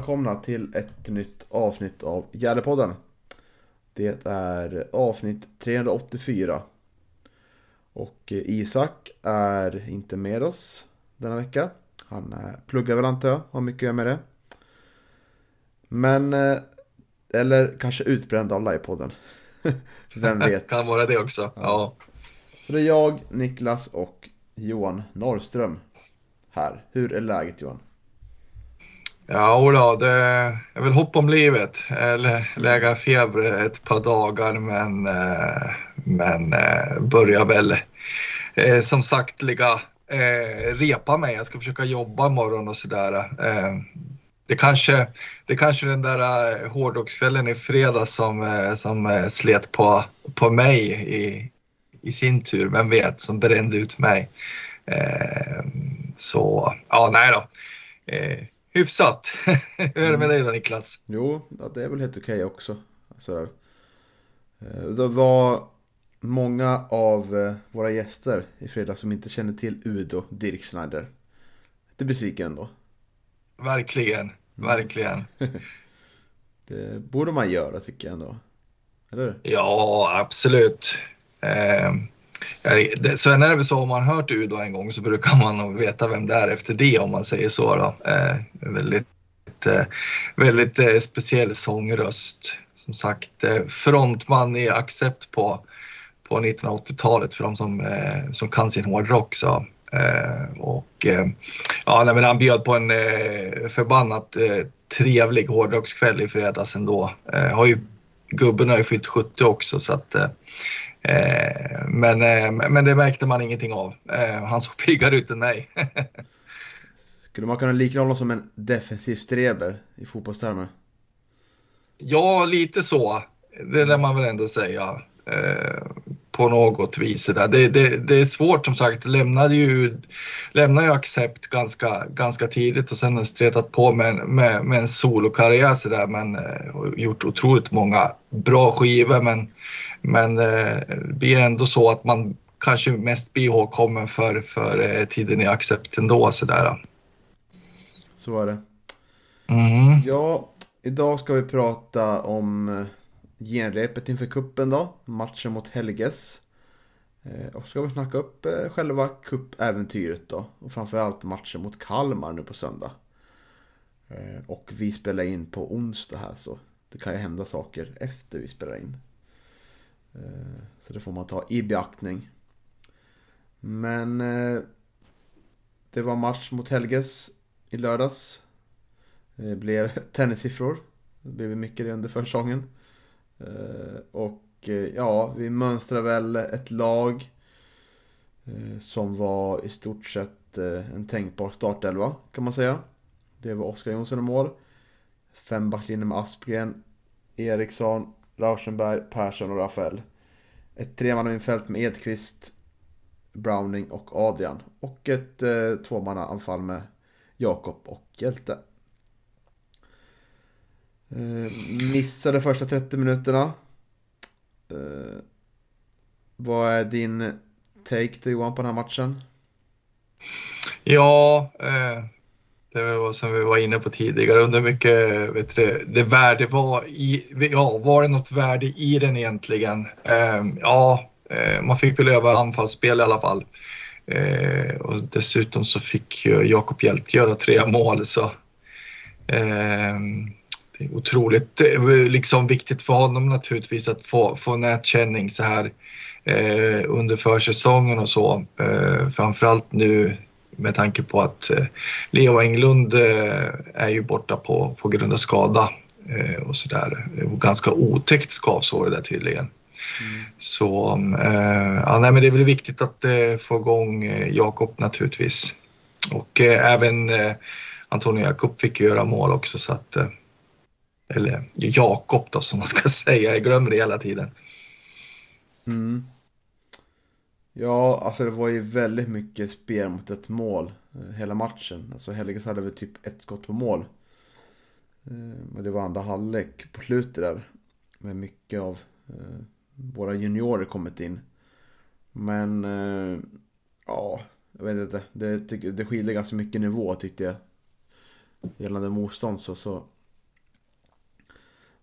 Välkomna till ett nytt avsnitt av Gärdepodden. Det är avsnitt 384. Och Isak är inte med oss denna vecka. Han pluggar väl antar jag, har mycket att göra med det. Men, eh, eller kanske utbränd av livepodden. Vem vet? kan vara det också. Ja. Så det är jag, Niklas och Johan Norrström här. Hur är läget Johan? Ja, då, det är väl hopp om livet. Eller lägga feber ett par dagar men, eh, men eh, börjar väl eh, som sagt ligga repa mig. Jag ska försöka jobba imorgon och sådär. Det kanske, det kanske den där hårdrockskvällen i fredags som, som slet på, på mig i, i sin tur. Vem vet, som brände ut mig. Så, ja, nej då. Hyfsat. Hur är det med dig då Niklas? Jo, det är väl helt okej också. Sådär. Eh, Det var många av eh, våra gäster i fredags som inte känner till Udo Dirk Schneider. Lite besviken ändå. Verkligen, verkligen. Det borde man göra tycker jag ändå. Eller? Ja, absolut. Eh, sen är det väl så om man hört Udo en gång så brukar man nog veta vem det är efter det om man säger så. Då. Eh, väldigt eh, väldigt eh, speciell sångröst. Som sagt, eh, frontman i Accept på, på 1980-talet för de som, eh, som kan sin hårdrock. Så. Eh, och eh, ja, nej, men han bjöd på en eh, förbannat eh, trevlig hårdrockskväll i fredags ändå. Eh, har ju, gubben har ju fyllt 70 också så att eh, men, eh, men det märkte man ingenting av. Eh, han såg piggare ut än mig. Skulle man kunna likna honom som en defensiv streber i fotbollstermer? Ja, lite så. Det lär man väl ändå säga. Eh, på något vis. Det, det, det är svårt som sagt. Lämnade ju, lämnade ju Accept ganska, ganska tidigt och sen stretat på med, med, med en solokarriär så där, men eh, och gjort otroligt många bra skivor. Men, men eh, det blir ändå så att man kanske mest blir ihågkommen för, för eh, tiden i Accept ändå. Så där. Så är det. Mm. Ja, idag ska vi prata om eh, genrepet inför kuppen då. Matchen mot Helges. Och ska vi snacka upp själva cupäventyret då. Och framförallt matchen mot Kalmar nu på söndag. Och vi spelar in på onsdag här så det kan ju hända saker efter vi spelar in. Eh, så det får man ta i beaktning. Men eh, det var match mot Helges i lördags. Det blev tennissiffror. Det blev mycket det under försäsongen. Och ja, vi mönstrar väl ett lag som var i stort sett en tänkbar startelva kan man säga. Det var Oskar Jonsson i mål. Fem backlinjer med Aspgren, Eriksson, Rauschenberg, Persson och Rafael. Ett tremannamittfält med Edqvist, Browning och Adrian. Och ett eh, tvåmannaanfall med Jakob och Hjälte. Eh, missade första 30 minuterna. Eh, vad är din take då Johan på den här matchen? Ja, eh, det var som vi var inne på tidigare. under mycket vet du, det värde var i, ja, var det något värde i den egentligen? Ehm, eh, ja, man fick väl öva anfallsspel i alla fall. Eh, och dessutom så fick ju Jakob Hjält göra tre mål så eh, det är otroligt eh, liksom viktigt för honom naturligtvis att få, få nätkänning så här eh, under försäsongen och så. Eh, framförallt nu med tanke på att eh, Leo Englund eh, är ju borta på, på grund av skada. eh, och sådär. Ganska otäckt skavsår det där tydligen. Mm. Så eh, ja, nej, men det är väl viktigt att eh, få igång eh, Jakob naturligtvis. Och även Antonio Jakob fick göra mål också så att eller Jakob då som man ska säga, jag glömmer det hela tiden. Mm. Ja, alltså det var ju väldigt mycket spel mot ett mål eh, hela matchen. Alltså Helges hade väl typ ett skott på mål. Eh, men det var andra halvlek på slutet där. Med mycket av eh, våra juniorer kommit in. Men ja, jag vet inte. Det, det skiljer ganska mycket nivå tyckte jag. Gällande motstånd så, så.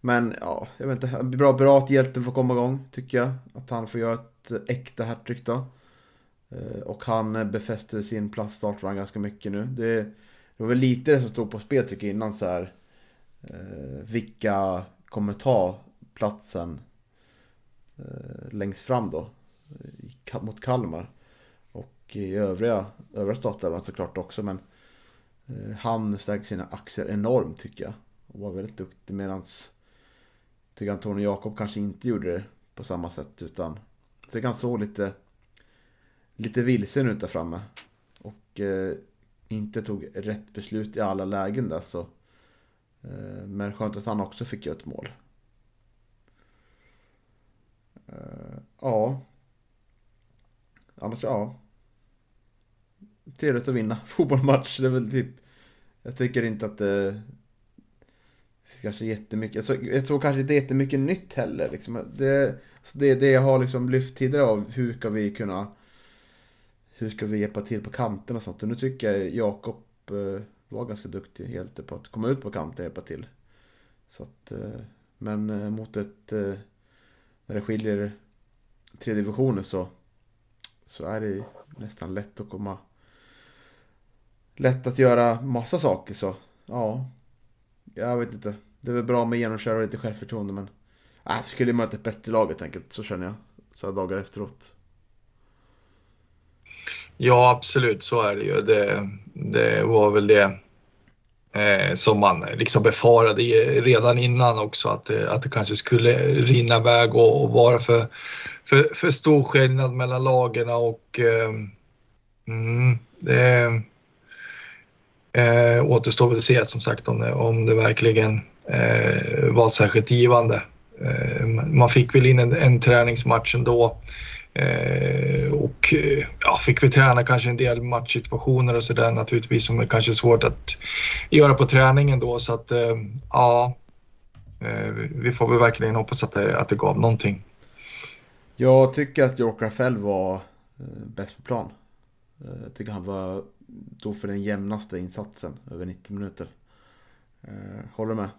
Men ja, jag vet inte. Bra, bra att hjälten får komma igång tycker jag. Att han får göra ett äkta hattrick då. Eh, och han befäster sin plats startfram ganska mycket nu. Det, det, var väl lite det som stod på spel tycker jag innan så här. Eh, vilka kommer ta platsen eh, längst fram då. Mot Kalmar. Och i övriga, övriga startelvan såklart också men eh, han stärker sina aktier enormt tycker jag. Och var väldigt duktig medans tycker Antonio Jakob kanske inte gjorde det på samma sätt utan så han såg lite lite vilsen ut där framme. Och eh, inte tog rätt beslut i alla lägen där så. Eh, men skönt att han också fick göra ett mål. Eh, ja. Annars ja trevligt att vinna fotbollsmatch. Det är väl typ... Jag tycker inte att det... finns kanske jättemycket... Jag tror, jag tror kanske inte jättemycket nytt heller. Liksom. Det, det, det jag har liksom lyft tidigare av hur ska vi kunna... Hur ska vi hjälpa till på kanterna och sånt. Och nu tycker jag Jakob eh, var ganska duktig helt på att komma ut på kanten och hjälpa till. Så att, eh, men eh, mot ett... Eh, när det skiljer tre divisioner så, så är det nästan lätt att komma lätt att göra massa saker så ja. Jag vet inte. Det är väl bra med genomköra och lite självförtroende men äh, skulle möta ett bättre lag helt enkelt. Så känner jag. Så här dagar efteråt. Ja absolut så är det ju. Det, det var väl det eh, som man liksom befarade redan innan också att det, att det kanske skulle rinna iväg och, och vara för, för, för stor skillnad mellan lagen och eh, mm, det Eh, återstår väl att se som sagt om det, om det verkligen eh, var särskilt givande. Eh, man fick väl in en, en träningsmatch ändå eh, och eh, ja, fick vi träna kanske en del matchsituationer och sådär naturligtvis som är kanske svårt att göra på träningen då så att ja, vi får väl verkligen hoppas att det, att det gav någonting. Jag tycker att York Fell var bäst på plan. Jag tycker han var då för den jämnaste insatsen över 90 minuter. Håller du med?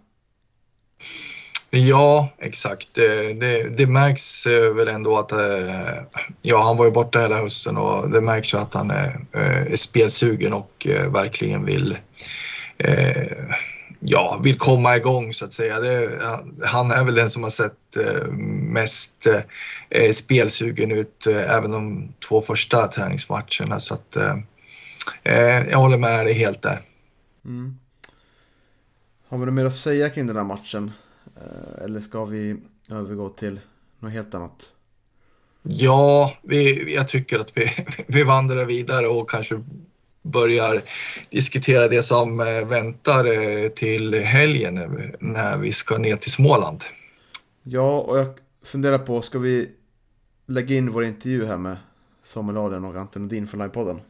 Ja, exakt. Det, det, det, märks eh, väl ändå att eh, ja, han var ju borta hela hösten och det märks ju att han är, eh, är spelsugen och verkligen vill ja, vill komma igång så att säga. Det, han är väl den som har sett mest spelsugen ut även de två första träningsmatcherna så att Eh, jag håller med dig helt där. Mm. Har vi något mer att säga kring den här matchen? Eh, eller ska vi övergå till något helt annat? Ja, vi, jag tycker att vi, vi vandrar vidare och kanske börjar diskutera det som eh, väntar till helgen när vi ska ner till Småland. Ja, och jag funderar på, ska vi lägga in vår intervju här med Samuel Adrian och Anton Nordin från Livepodden?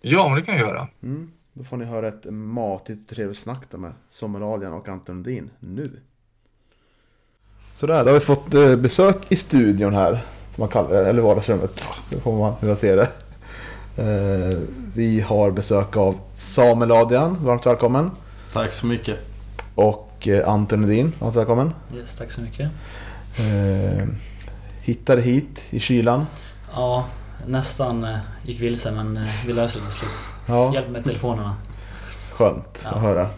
Ja, men det kan jag göra. Mm. Då får ni höra ett matigt trevligt snack med Sommeralian och Anton Lundin nu. Sådär, då har vi fått eh, besök i studion här. Som man kallar det, eller vardagsrummet. Det får man hur man ser det. Eh, vi har besök av Samuel Adrian, varmt välkommen. Tack så mycket. Och eh, Anton Lundin, varmt välkommen. Yes, tack så mycket. Hittade hit i kylan. Ja, nästan gick vilse men vi löste det till slut. Ja. Hjälp med telefonerna. Skönt ja. att höra.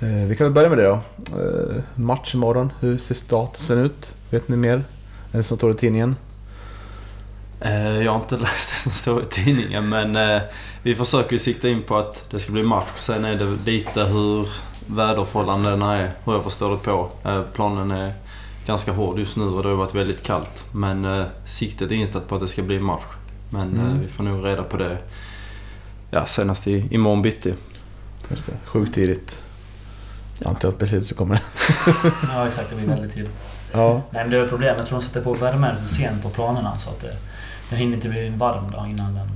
Eh, vi kan väl börja med det då. Match imorgon. Hur ser statusen ut? Vet ni mer? Än som står i tidningen? Jag har inte läst det som står i tidningen men vi försöker ju sikta in på att det ska bli match. Sen är det lite hur väderförhållandena är, hur jag förstår det på. Eh, planen är ganska hård just nu och det har varit väldigt kallt. Men eh, siktet är inställt på att det ska bli match. Men eh, Mm. vi får nog reda på det ja, senast i, imorgon bitti. Just det. Sjukt tidigt. Antar att beslutet så kommer det. Ja exakt, det blir väldigt tidigt. Ja. Nej men det är ett problem. Jag tror de sätter på värmen så sent på planerna så att det, den hinner inte bli varm då innan den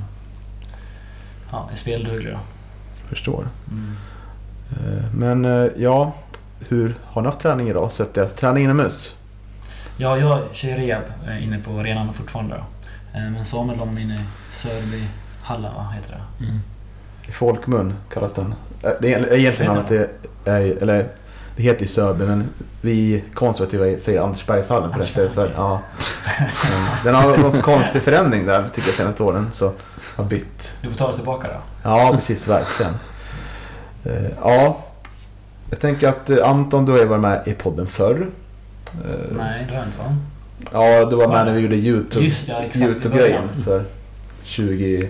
ja, är spelduglig då. Förstår. Mm. Eh, Men eh, ja, hur har ni haft träning idag? Sett det? Träning inomhus? Ja, jag kör rehab eh, inne på arenan fortfarande då. Men Samuel de är inne i Sörby Halla, vad heter det? Mm. I folkmun kallas den. Eh, Det är egentligen namnet det är, eller det heter ju Sörby men vi konservativa säger Andersbergshallen för Andersberg, för, ja. Den har någon konstig förändring där tycker jag senaste åren så har bytt. Du får ta det tillbaka då. Ja precis, verkligen. Eh, Ja, jag tänker att eh, Anton du har ju varit med i podden förr. Nej, det har jag inte va? Ja, du var med när vi gjorde YouTube, Just ja, exakt, YouTube-grejen början. för 20...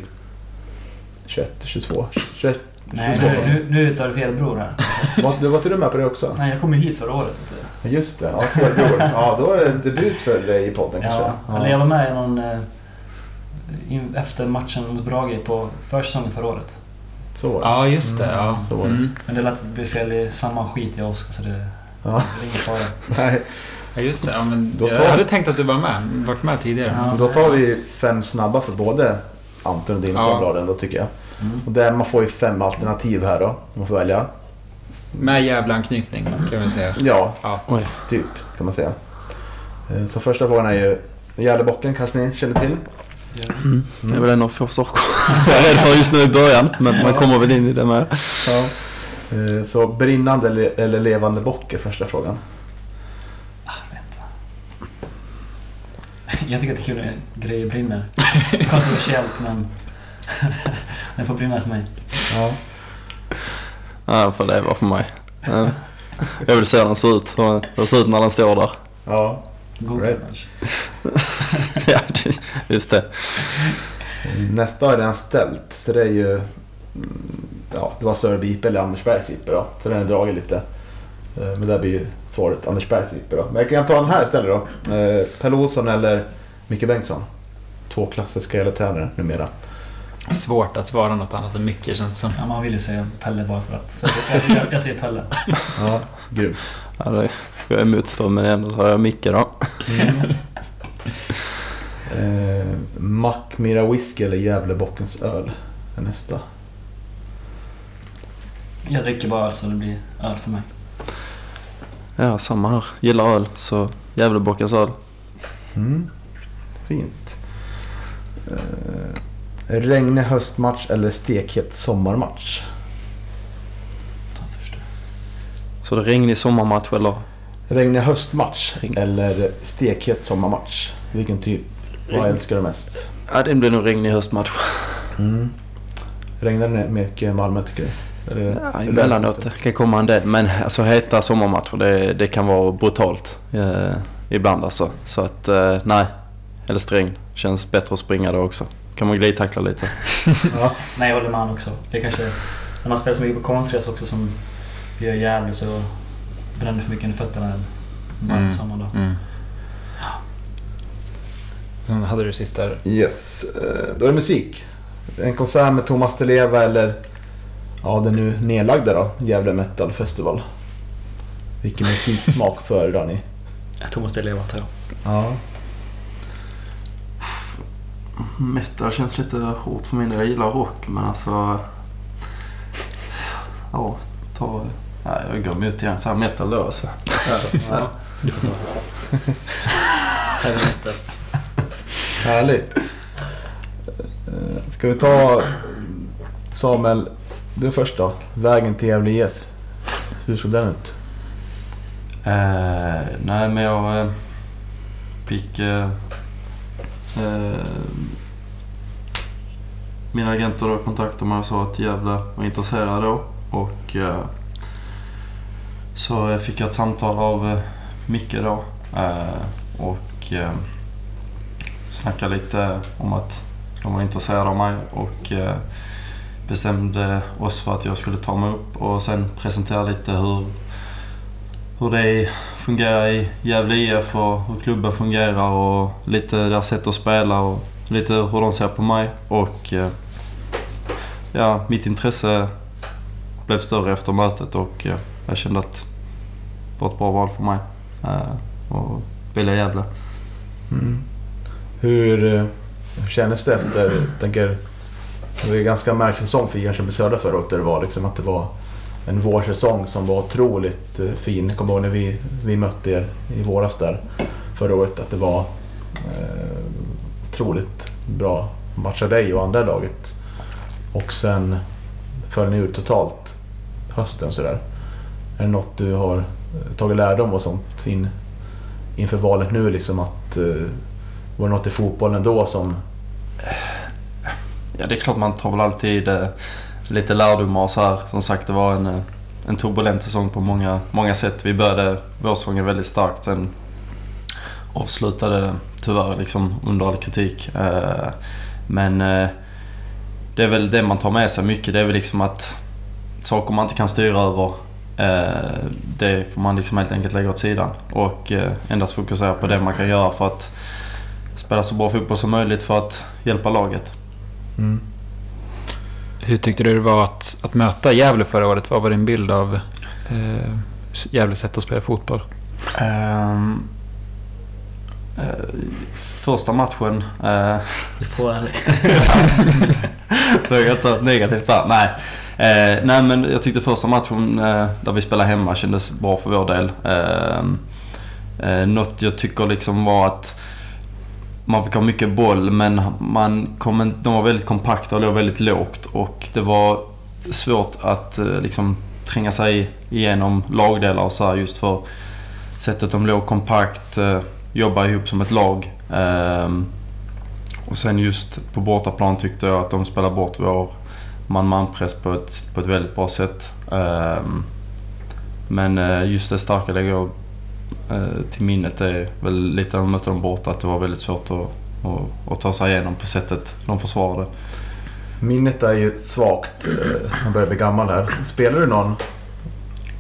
21, 22, 21, Nej, 22. nu, nu, nu tar du fel bror här. Var, du var inte du med på det också? Nej, jag kom ju hit förra året. Vet du. Ja, Just det, ja, fel bror. Ja, då är det debut för dig i podden kanske. Ja, eller jag var med i någon... eh, in- Efter matchen mot Brage på försäsongen förra året. Så var det. Ja, just det. Ja. Så var det. Mm. Men det lät att det blev fel i samma skit jag och Oskar så det, det Ja. är ingen fara. Nej, Ja, just det. Ja, men Då jag tar- hade tänkt att du var med. Varit med tidigare. Ja. då tar vi fem snabba för både Anton och din och Ja. Sandbladen då tycker jag. Mm. Och där man får ju fem alternativ här då. Man får välja. Med jävla anknytning kan vi säga. Ja, Ja. Oj. typ kan man säga. Eh, Så första frågan är ju Gärdebocken kanske ni känner till? Mm. Det är väl en av få saker jag är rädd för just nu i början. Men man kommer väl in i det med. Ja. Eh, Så brinnande eller, levande bock är första frågan. Vänta. Jag tycker att det är kul när grejer brinner. Kontroversiellt men... Den får brinna för mig. Ja. Ja, för det var för mig. Jag vill se hur den ser ut. Hur den ser ut när den står där. ja. Right. kanske. Ja, just det. Nästa har jag redan ställt. Så det är ju... Ja, det var Sörby IP eller Andersbergs IP då. Så den är dragit lite. Eh, Men där blir ju svaret Andersbergs IP då. Men jag kan ta den här istället då. Eh, Pelle Olsson eller Micke Bengtsson. Två klassiska tränare numera. Svårt att svara något annat än mycket känns det som. Ja, man vill ju säga Pelle bara för att. Så jag, jag, jag säger Pelle. Ja, grym. Ja, det jag är motstånd men ändå så har jag Micke då. Eh, Mackmyra whisky eller Gävlebockens öl är nästa. Jag dricker bara så det blir öl för mig. Ja, samma här. Gillar öl. Så Gävlebockens öl. Mm. Fint. Eh, regnig höstmatch eller stekhet sommarmatch? Så det regnig sommarmatch eller? Regnig höstmatch Regn. eller stekhet sommarmatch? Vilken typ? Vad Regn. älskar du mest? Ja, det blir nog regnig höstmatch. Mm. Regnar det mycket i Malmö tycker du? Eller- Ja, emellanåt kan komma en del. Men alltså heta sommarmatcher det, det kan vara brutalt. Eh, ibland alltså. Så att eh, nej. Helst regn. Känns bättre att springa då också. Kan man glidtackla lite. Ja. Nej, jag håller med också. Det kanske... När man spelar så mycket på konstgräs också som vi gör i Gävle så bränner för mycket under fötterna en varm Mm. sommardag. Mm. Sen hade du sista där. Yes, eh, då är det musik. En konsert med Thomas Di Leva eller ja, den nu nedlagda då, Gävle Metal Festival. Vilken musiksmak föredrar ni? Thomas Di Leva tar jag. Ja. Metal känns lite hårt för mig. Jag gillar rock men alltså... Ja, ta... Ja, jag går mot igen. Så här metal då alltså. Ja, du får ta. Härligt. Eh, Ska vi ta Samuel, du först då. Vägen till Gävle IF. Hur såg den ut? Eh, nej, men jag eh, fick... Eh, eh, mina agenter då kontaktade mig och sa att Gävle var intresserade då. Och eh, så fick jag ett samtal av eh, Micke då. Eh, och eh, snackade lite om att de var intresserade av mig. Och eh, bestämde oss för att jag skulle ta mig upp och sen presentera lite hur, hur det fungerar i Gävle IF och hur klubben fungerar och lite deras sätt att spela och lite hur de ser på mig. Och eh, ja, mitt intresse blev större efter mötet och eh, jag kände att det var ett bra val för mig och att välja Gävle. Mm. Hur, hur kändes det efter, tänker, det var ju en ganska märklig säsong för Jönköping Södra förra året där det var liksom att det var en vårsäsong som var otroligt eh, fin. Jag kommer ihåg när vi, vi mötte er i våras där förra året att det var eh, otroligt bra match av dig och andra laget. Och sen föll ni ur totalt hösten sådär. Är det något du har eh, tagit lärdom och sånt in, inför valet nu liksom att eh, var det något i fotbollen då som... Ja, det är klart man tar väl alltid eh, lite lärdomar och så här. Som sagt, det var en, eh, en turbulent säsong på många, många sätt. Vi började vårsäsongen väldigt starkt. Sen avslutade tyvärr liksom under all kritik. Eh, men eh, det är väl det man tar med sig mycket. Det är väl liksom att saker man inte kan styra över det får man liksom helt enkelt lägga åt sidan. Och endast fokusera på det man kan göra för att spela så bra fotboll som möjligt för att hjälpa laget. Mm. Hur tyckte du det var att, att möta Gävle förra året? Vad var din bild av eh, Gävles sätt att spela fotboll? Ehm, eh, första matchen... Uh, Du får ärlig. det är så negativt där. Nej. Eh, nej men jag tyckte första matchen eh, där vi spelade hemma kändes bra för vår del. Eh, något jag tycker liksom var att man fick ha mycket boll men man kom, en- de var väldigt kompakta och låg väldigt lågt och det var svårt att eh, liksom tränga sig igenom lagdelar och så här just för sättet de låg kompakt, eh, jobba ihop som ett lag. Ehm, och sen just på bortaplan tyckte jag att de spelade bort vår man-man-press på ett, på ett väldigt bra sätt. Ehm, men eh, just det starka lägger jag till minnet är väl lite när de mötte dem borta att det var väldigt svårt att, att, att ta sig igenom på sättet de försvarade. Minnet är ju svagt. eh, Man börjar bli gammal här. Spelade du någon,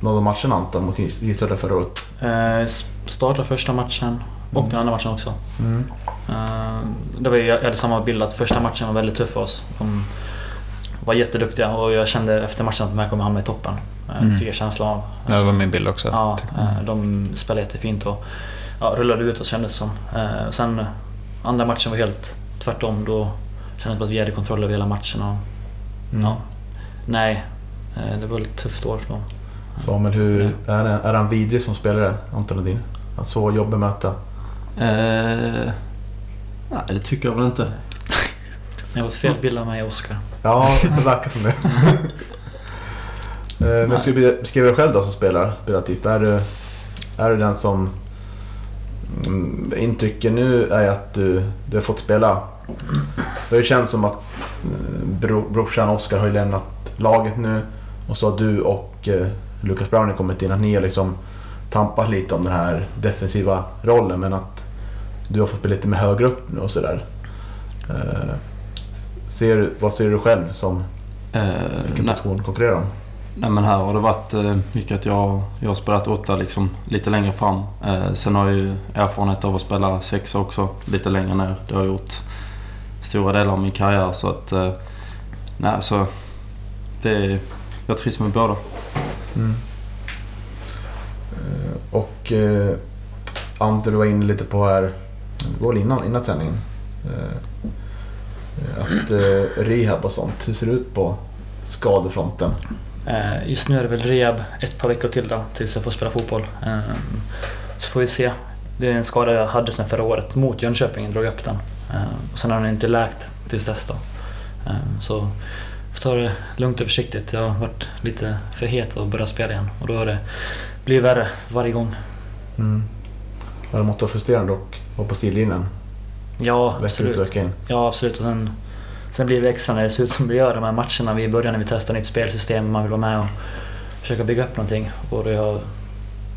någon av matcherna Anton mot Södra förra året? Eh, startade första matchen och Mm. den andra matchen också. Eh, det var ju, jag hade samma bild att första matchen var väldigt tuff för oss. De var jätteduktiga och jag kände efter matchen att de här kommer hamna i toppen. Eh, Mm. Fick jag känslan av. Ja, det var min bild också. Ja, eh, de spelade jättefint och ja, rullade ut oss kändes det som. Eh, och sen andra matchen var helt tvärtom. Då kändes det som att vi hade kontroll över hela matchen. Och, Mm. ja, nej, eh, det var ett tufft år för dem. Samuel, hur, är, är han vidrig som spelare, Anton Lundin? Han så jobbig att möta. Eh, nej, det tycker jag väl inte. Ni har fått fel bild av mig och Oskar. Ja, det verkar som det. Eh, Men skulle du beskriva dig själv då som spelar, spelartyp? Är du, är du den som... Mm, intrycket nu är att du, du har fått spela. Det har ju känts som att mm, bro, brorsan Oskar har ju lämnat laget nu och så har du och eh, Lucas Browning kommit in. Att ni har liksom tampat lite om den här defensiva rollen men att du har fått bli lite mer högre upp nu och sådär. Eh, ser, du- vad ser du själv som Eh, vilken nej. position konkurrerar om? Nej men här har det varit eh, mycket att jag, jag har spelat åtta liksom lite längre fram. Eh, sen har jag ju erfarenhet av att spela sexa också lite längre ner. Det har jag gjort stora delar av min karriär så att... Eh, nej så... Det, jag trivs med båda. Mm. Eh, och eh, Ante, du var inne lite på här, det var väl innan, innan sändningen. Eh, eh, att eh, rehab och sånt, hur ser det ut på skadefronten? Eh, Just nu är det väl rehab ett par veckor till då, tills jag får spela fotboll. Eh, Så får vi se. Det är en skada jag hade sedan förra året mot Jönköping, drog upp den. Eh, Och sen har den inte läkt tills dess då. Eh, Så jag får ta det lugnt och försiktigt. Jag har varit lite för het att börja spela igen och då har det blivit värre varje gång. Mm. Det måste vara frustrerande och vara på sidlinjen Ja, vecka ut absolut. och vecka in. Ja, absolut. Och sen, sen blir det extra när det ser ut som det gör de här matcherna vi börjar när vi testar nytt spelsystem. Man vill vara med och försöka bygga upp någonting. Och det har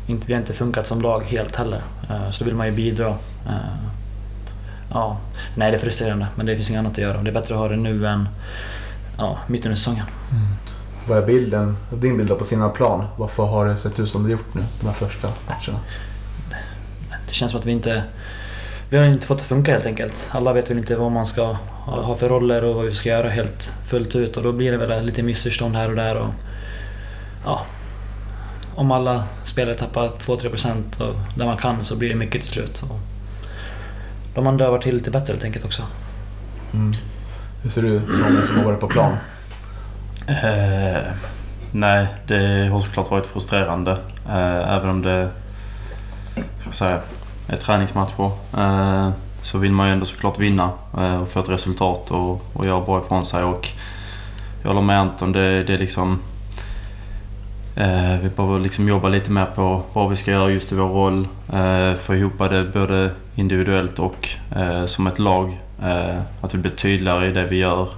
inte, vi har inte funkat som lag helt heller. Eh, Så då vill man ju bidra. Eh, Ja, nej det är frustrerande men det finns inget annat att göra. Det är bättre att ha det nu än ja, mitt under säsongen. Vad är bilden, din bild då på sina plan? Varför har det sett ut som det gjort nu, de här första matcherna? Det känns som att vi inte... Vi har inte fått det att funka helt enkelt. Alla vet väl inte vad man ska ha för roller och vad vi ska göra helt fullt ut och då blir det väl lite missförstånd här och där och... Ja. Om alla spelare tappar 2-3% av där man kan så blir det mycket till slut. Och de andra har varit till lite bättre helt enkelt också. Mm. Hur ser du som som har varit på plan? Eh, nej, det har såklart varit frustrerande. Eh, även om det ska jag säga, Eh, träningsmatcher. Eh, så vill man ju ändå såklart vinna eh, och få ett resultat och, och göra bra ifrån sig. Och jag håller med Anton. Det, det är liksom... Vi behöver liksom jobba lite mer på vad vi ska göra just i vår roll. Få ihop det både individuellt och som ett lag. Att vi blir tydligare i det vi gör.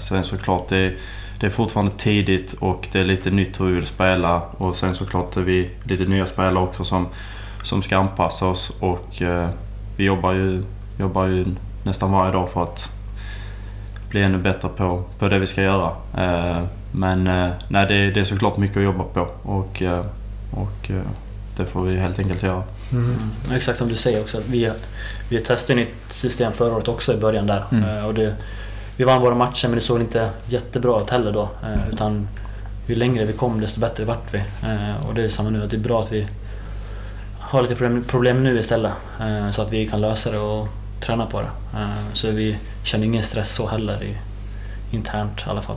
Sen såklart, det, det är fortfarande tidigt och det är lite nytt hur vi vill spela. Och sen såklart är vi lite nya spelare också som, som ska anpassa oss. Och eh, vi jobbar ju, jobbar ju nästan varje dag för att bli ännu bättre på, på det vi ska göra. Eh, men eh, nej, det, det är såklart mycket att jobba på och, och det får vi helt enkelt göra. Mm. Ja, Exakt som du säger också. Vi, vi testade nytt system förra året också i början där. Mm. Och det, vi vann våra matcher men det såg inte jättebra ut heller då. Utan ju längre vi kom desto bättre vart vi. Och det är samma nu. att Det är bra att vi har lite problem, problem nu istället. Eh, så att vi kan lösa det och träna på det. Eh, så vi känner ingen stress så heller i, internt i alla fall.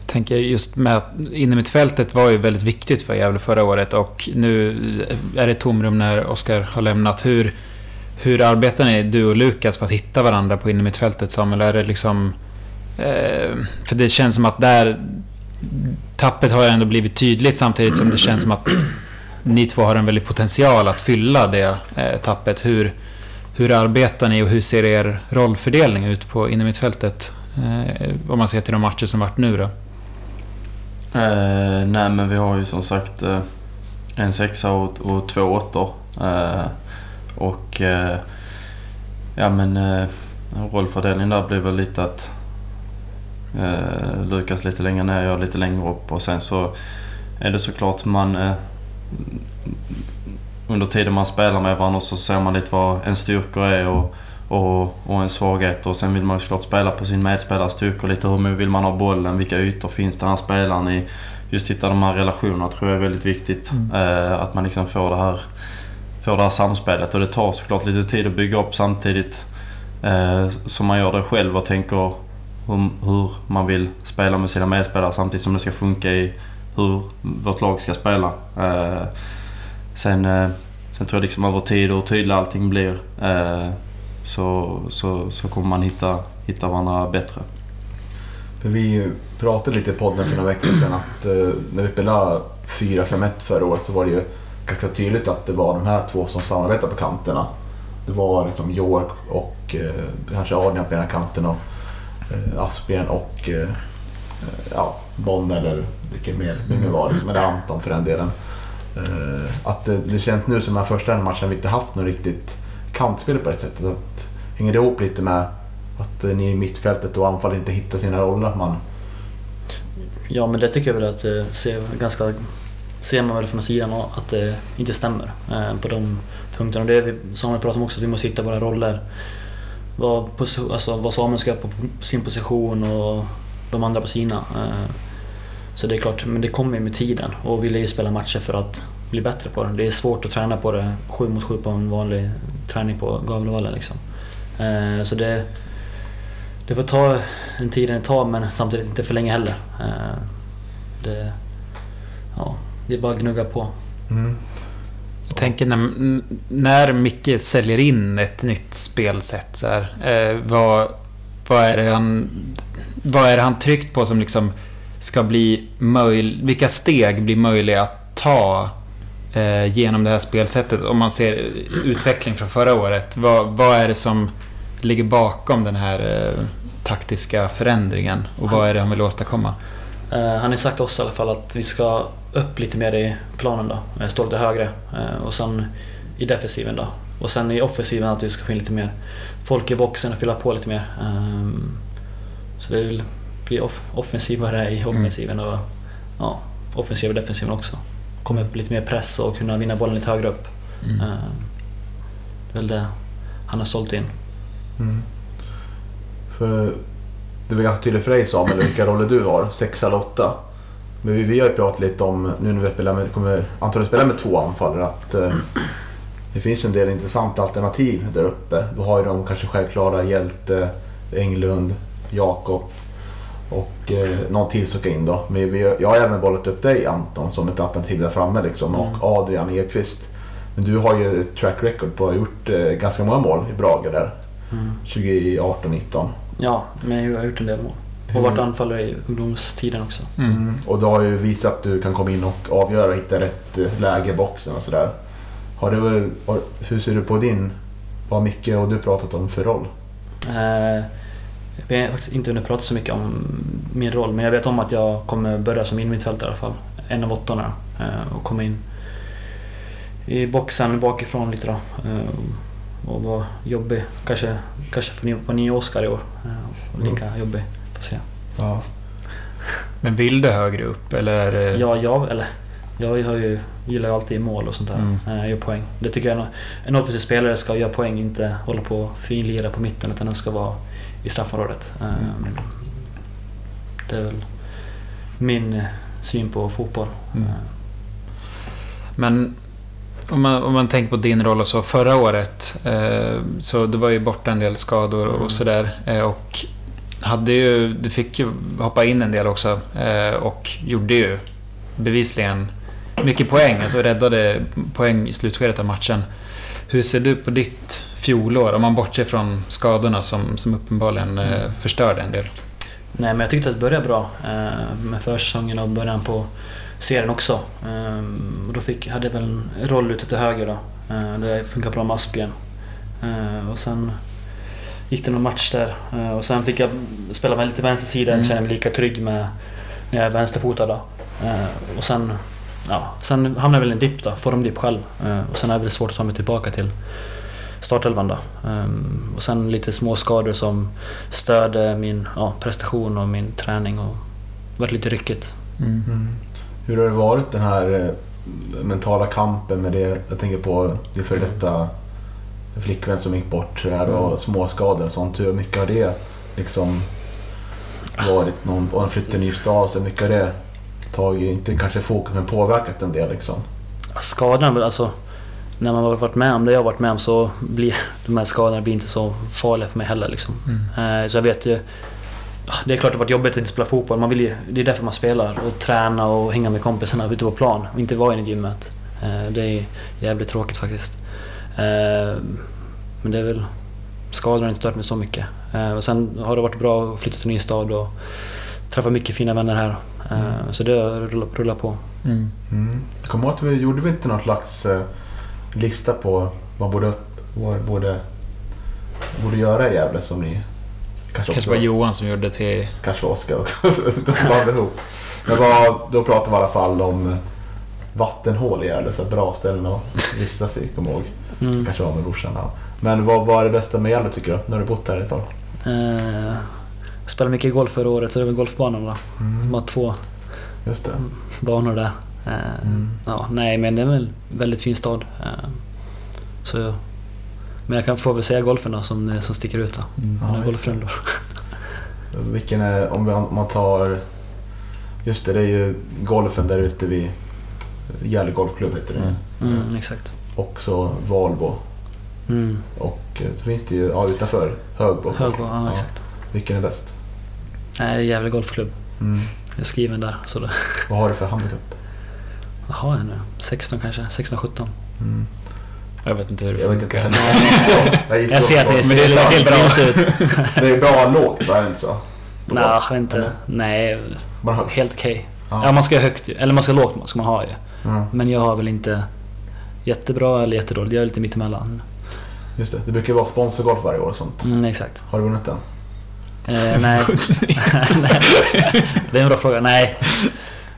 Jag tänker just med att innermittfältet var ju väldigt viktigt för Gävle förra året och nu är det tomrum när Oskar har lämnat. Hur, hur arbetar ni, du och Lukas, för att hitta varandra på innermittfältet Samuel? Är det liksom... Eh, för det känns som att där... Tappet har ändå blivit tydligt samtidigt som det känns som att ni två har en väldig potential att fylla det eh, tappet. Hur, hur arbetar ni och hur ser er rollfördelning ut på innermittfältet? Eh, om man ser till de matcher som varit nu då. Eh, nej men vi har ju som sagt eh, en sexa och, och två åttor. Eh, och eh, ja men eh, rollfördelningen där blir väl lite att eh, Lukas lite längre ner, jag lite längre upp och sen så är det såklart man eh, under tiden man spelar med varandra så ser man lite vad en styrkor är och, och, och en svaghet och sen vill man ju såklart spela på sin medspelares styrkor lite. Hur vill man ha bollen? Vilka ytor finns den här spelaren i? Just hitta de här relationerna tror jag är väldigt viktigt. Mm. Eh, att man liksom får det här får det här samspelet och det tar såklart lite tid att bygga upp samtidigt eh, som man gör det själv och tänker hur, hur man vill spela med sina medspelare samtidigt som det ska funka i hur vårt lag ska spela. Eh, sen, eh, sen tror jag liksom över tid och hur tydligt allting blir eh, så, så, så kommer man hitta, hitta varandra bättre. För vi pratade lite i podden för några veckor sedan att eh, när vi spelade 4-5-1 förra året så var det ju ganska tydligt att det var de här två som samarbetade på kanterna. Det var liksom York och eh, kanske Adrian på ena kanten och eh, Aspgren och eh, eh ja, Bonn eller vilken mer, det nu var det? Eller Anton för den delen. Eh, att det, det känns nu som den här första matchen vi inte haft något riktigt kantspel på det sättet. Att, hänger det ihop lite med att eh, ni i mittfältet och anfall inte hittar sina roller? Att man Ja men det tycker jag väl att det ser ganska... Ser man väl från sidan att det inte stämmer eh, på de punkterna. Och det är vi, Samuel pratade om också, att vi måste hitta våra roller. Vad, alltså, vad Samuel ska göra på sin position och de andra på sina. Eh, så det är klart, men det kommer ju med tiden och vi lär ju spela matcher för att bli bättre på det. Det är svårt att träna på det sju mot sju på en vanlig träning på Gavlevallen liksom. Eh, så det, det får ta en tid det tar men samtidigt inte för länge heller. Eh, Det, ja, det är bara att gnugga på. Jag tänker när, när Micke säljer in ett nytt spelsätt så här, vad, vad, är det han, vad är det han tryckt på som liksom ska bli möjligt... Vilka steg blir möjliga att ta eh, genom det här spelsättet? Om man ser utveckling från förra året. Vad, vad är det som ligger bakom den här eh, taktiska förändringen? Och vad är det han vill åstadkomma? Eh, han har sagt oss i alla fall att vi ska upp lite mer i planen då. Stå lite högre. Eh, och sen i defensiven då. Och sen i offensiven att vi ska få in lite mer folk i boxen och fylla på lite mer. Ehm, så det väl bli off offensivare i offensiven och ja, offensiv och defensiven också. Komma upp lite mer press och kunna vinna bollen lite högre upp. Mm. Eh, Det är väl det han har sålt in. Mm. För det var ganska tydligt för dig Samuel vilka roller du har, sex eller åtta. Men vi, vi har ju pratat lite om, nu när vi spelar med, kommer antagligen spela med två anfallare, att eh, det finns en del intressanta alternativ där uppe. Du har ju de kanske självklara Hjälte, Englund, Jakob och eh, någon till som ska in då. Men vi, jag har även bollat upp dig Anton som ett alternativ där framme liksom och Adrian Ekqvist. Men du har ju ett track record på att ha gjort eh, ganska många mål i Brage där. 2018-19. Ja, men jag har gjort en del mål. Och varit anfallare i ungdomstiden också. Mm. Och du har ju visat att du kan komma in och avgöra och hitta rätt eh, läge i boxen och sådär. Har du, har, hur ser du på din, vad mycket har du pratat om för roll? Eh, Vi har faktiskt inte hunnit prata så mycket om min roll, men jag vet om att jag kommer börja som innermittfältare i alla fall. En av åttorna. eh, Och komma in i boxen bakifrån lite då. eh, Och vara jobbig. Kanske, kanske få ny- få ny Oscar i år. eh, Och lika jobbig. Får se. Ja. Men vill du högre upp eller? Ja, jag, eller, jag har ju, gillar ju alltid mål och sånt där. Mm. Gör poäng. Det tycker jag en, en offensiv spelare ska göra poäng, inte hålla på och finlira på mitten utan den ska vara i straffområdet. Eh, Mm. Det är väl min eh, syn på fotboll. Mm. Eh, Men om man, om man tänker på din roll och så förra året. Eh, så det var ju borta en del skador och Mm. sådär. Eh, och hade ju, du fick ju hoppa in en del också. Eh, och gjorde ju bevisligen mycket poäng. Alltså räddade poäng i slutskedet av matchen. Hur ser du på ditt fjolår? Om man bortser från skadorna som, som uppenbarligen eh, Mm. förstörde en del. Nej, men jag tyckte att det började bra eh, med försäsongen och början på serien också. Eh, och då fick, hade jag väl en roll ute till höger då. Eh, det funkar bra med Aspgren. Eh, och sen gick det någon match där. Eh, och sen fick jag spela med lite vänstersida, Mm. kände mig lika trygg med när jag är vänsterfotad då. Eh, och sen, ja, sen hamnade jag väl i en dipp då, formdipp själv. Och sen är det väl svårt att ta mig tillbaka till startelvan då. Ehm, och sen lite små skador som störde min ja, prestation och min träning och varit lite ryckigt. Mm. Hur har det varit den här eh, mentala kampen med det? Jag tänker på din före detta flickvän som gick bort där och Mm. småskador och sånt. Hur mycket har det liksom varit någon, och en flytt till ny stad, så mycket har det tagit, inte kanske fokus, men påverkat en del liksom? Väl, alltså när man har varit med om det jag har varit med om så blir de här skadorna blir inte så farliga för mig heller. Liksom. Mm. Eh, Så jag vet ju... Det är klart att det har varit jobbigt att inte spela fotboll. Man vill ju, det är därför man spelar. Och träna och hänga med kompisarna ute på plan. Och inte vara inne i gymmet. Eh, Det är jävligt tråkigt faktiskt. Eh, Men det är väl... Skadorna har inte stört mig så mycket. Och sen har det varit bra att flytta till en ny stad och träffa mycket fina vänner här. Eh, Så det rullar, rullar på. Mm. Mm. Jag kommer ihåg att vi gjorde vi inte någon slags lista på vad man borde, vad borde, borde göra i Gävle som ni kanske, Kanske också, var Johan som gjorde det till... kanske var Oskar också. De blandade ihop. Men vad, då pratade vi i alla fall om eh, vattenhål i Gävle, så bra ställen att vistas i, kommer jag ihåg. Mm. Kanske var med brorsan. Ja. Men vad var det bästa med Gävle tycker du? Har du bott här ett tag. Eh, jag spelade mycket golf förra året så det var golfbanan då. De har två Just det. banor där. Eh, Mm. ja, nej men det är väl en väldigt fin stad. Eh, så, men jag kan få väl säga golfen då som, som sticker ut då. Mm. Ja, golfrundor. Vilken är, om man tar... Just det, det är ju golfen där ute vid Gävle Golfklubb heter det. Mm. Mm, exakt. Också Valbo. Mm. Och eh, så finns det ju ja, utanför Högbo. Högbo, ja, exakt. Vilken är bäst? Nej, Gävle Golfklubb. Mm. Jag är skriven där. Så det, Vad har du för handikapp? Vad har jag nu? 16 kanske? 16-17? Mm. Jag vet inte hur det Jag vet inte funkar. gick Jag ser att det ser, Men det det ser bra ut. Det är bra lågt, va? Är det inte så? Nej, jag inte. Eller? Nej, helt okej. Ja. Ja, man ska ha högt. Eller man ska ha lågt ska man ha ju. Ja, Men jag har väl inte jättebra eller jättedåligt. Jag är lite mittemellan. just det. Det brukar ju vara sponsorgolf varje år och sånt. Mm, exakt. Har du vunnit den? Eh, nej. nej. Det är en bra fråga. Nej.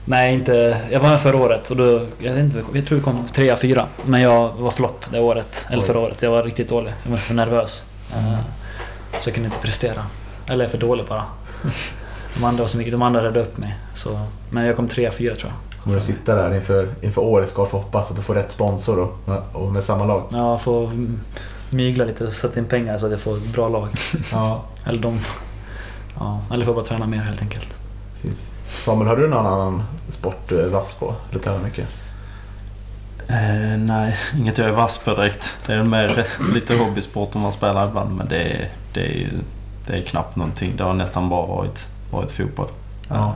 Nej, inte... Jag var med förra året och då... Jag, inte, jag tror vi kom trea, fyra. Men jag var flopp det året. Eller förra året. Jag var riktigt dålig. Jag var för nervös. Eh, Så jag kunde inte prestera. Eller för dålig bara. De andra var så mycket, de andra räddade upp mig. Så, men jag kom trea, fyra tror jag. Kommer du sitta där inför, inför årets golf och hoppas att du får rätt sponsor och, och med samma lag? Ja, får mygla lite och sätta in pengar så att jag får ett bra lag. Ja, Eller de... Ja, eller får bara träna mer helt enkelt. precis. Samuel, har du någon annan sport du är vass på? Eller tränar mycket? Eh, nej, inget jag är vass på direkt. Det är mer lite hobbysport om man spelar ibland men det är, det är, det är knappt någonting. Det har nästan bara varit, varit fotboll. Ja. Eh,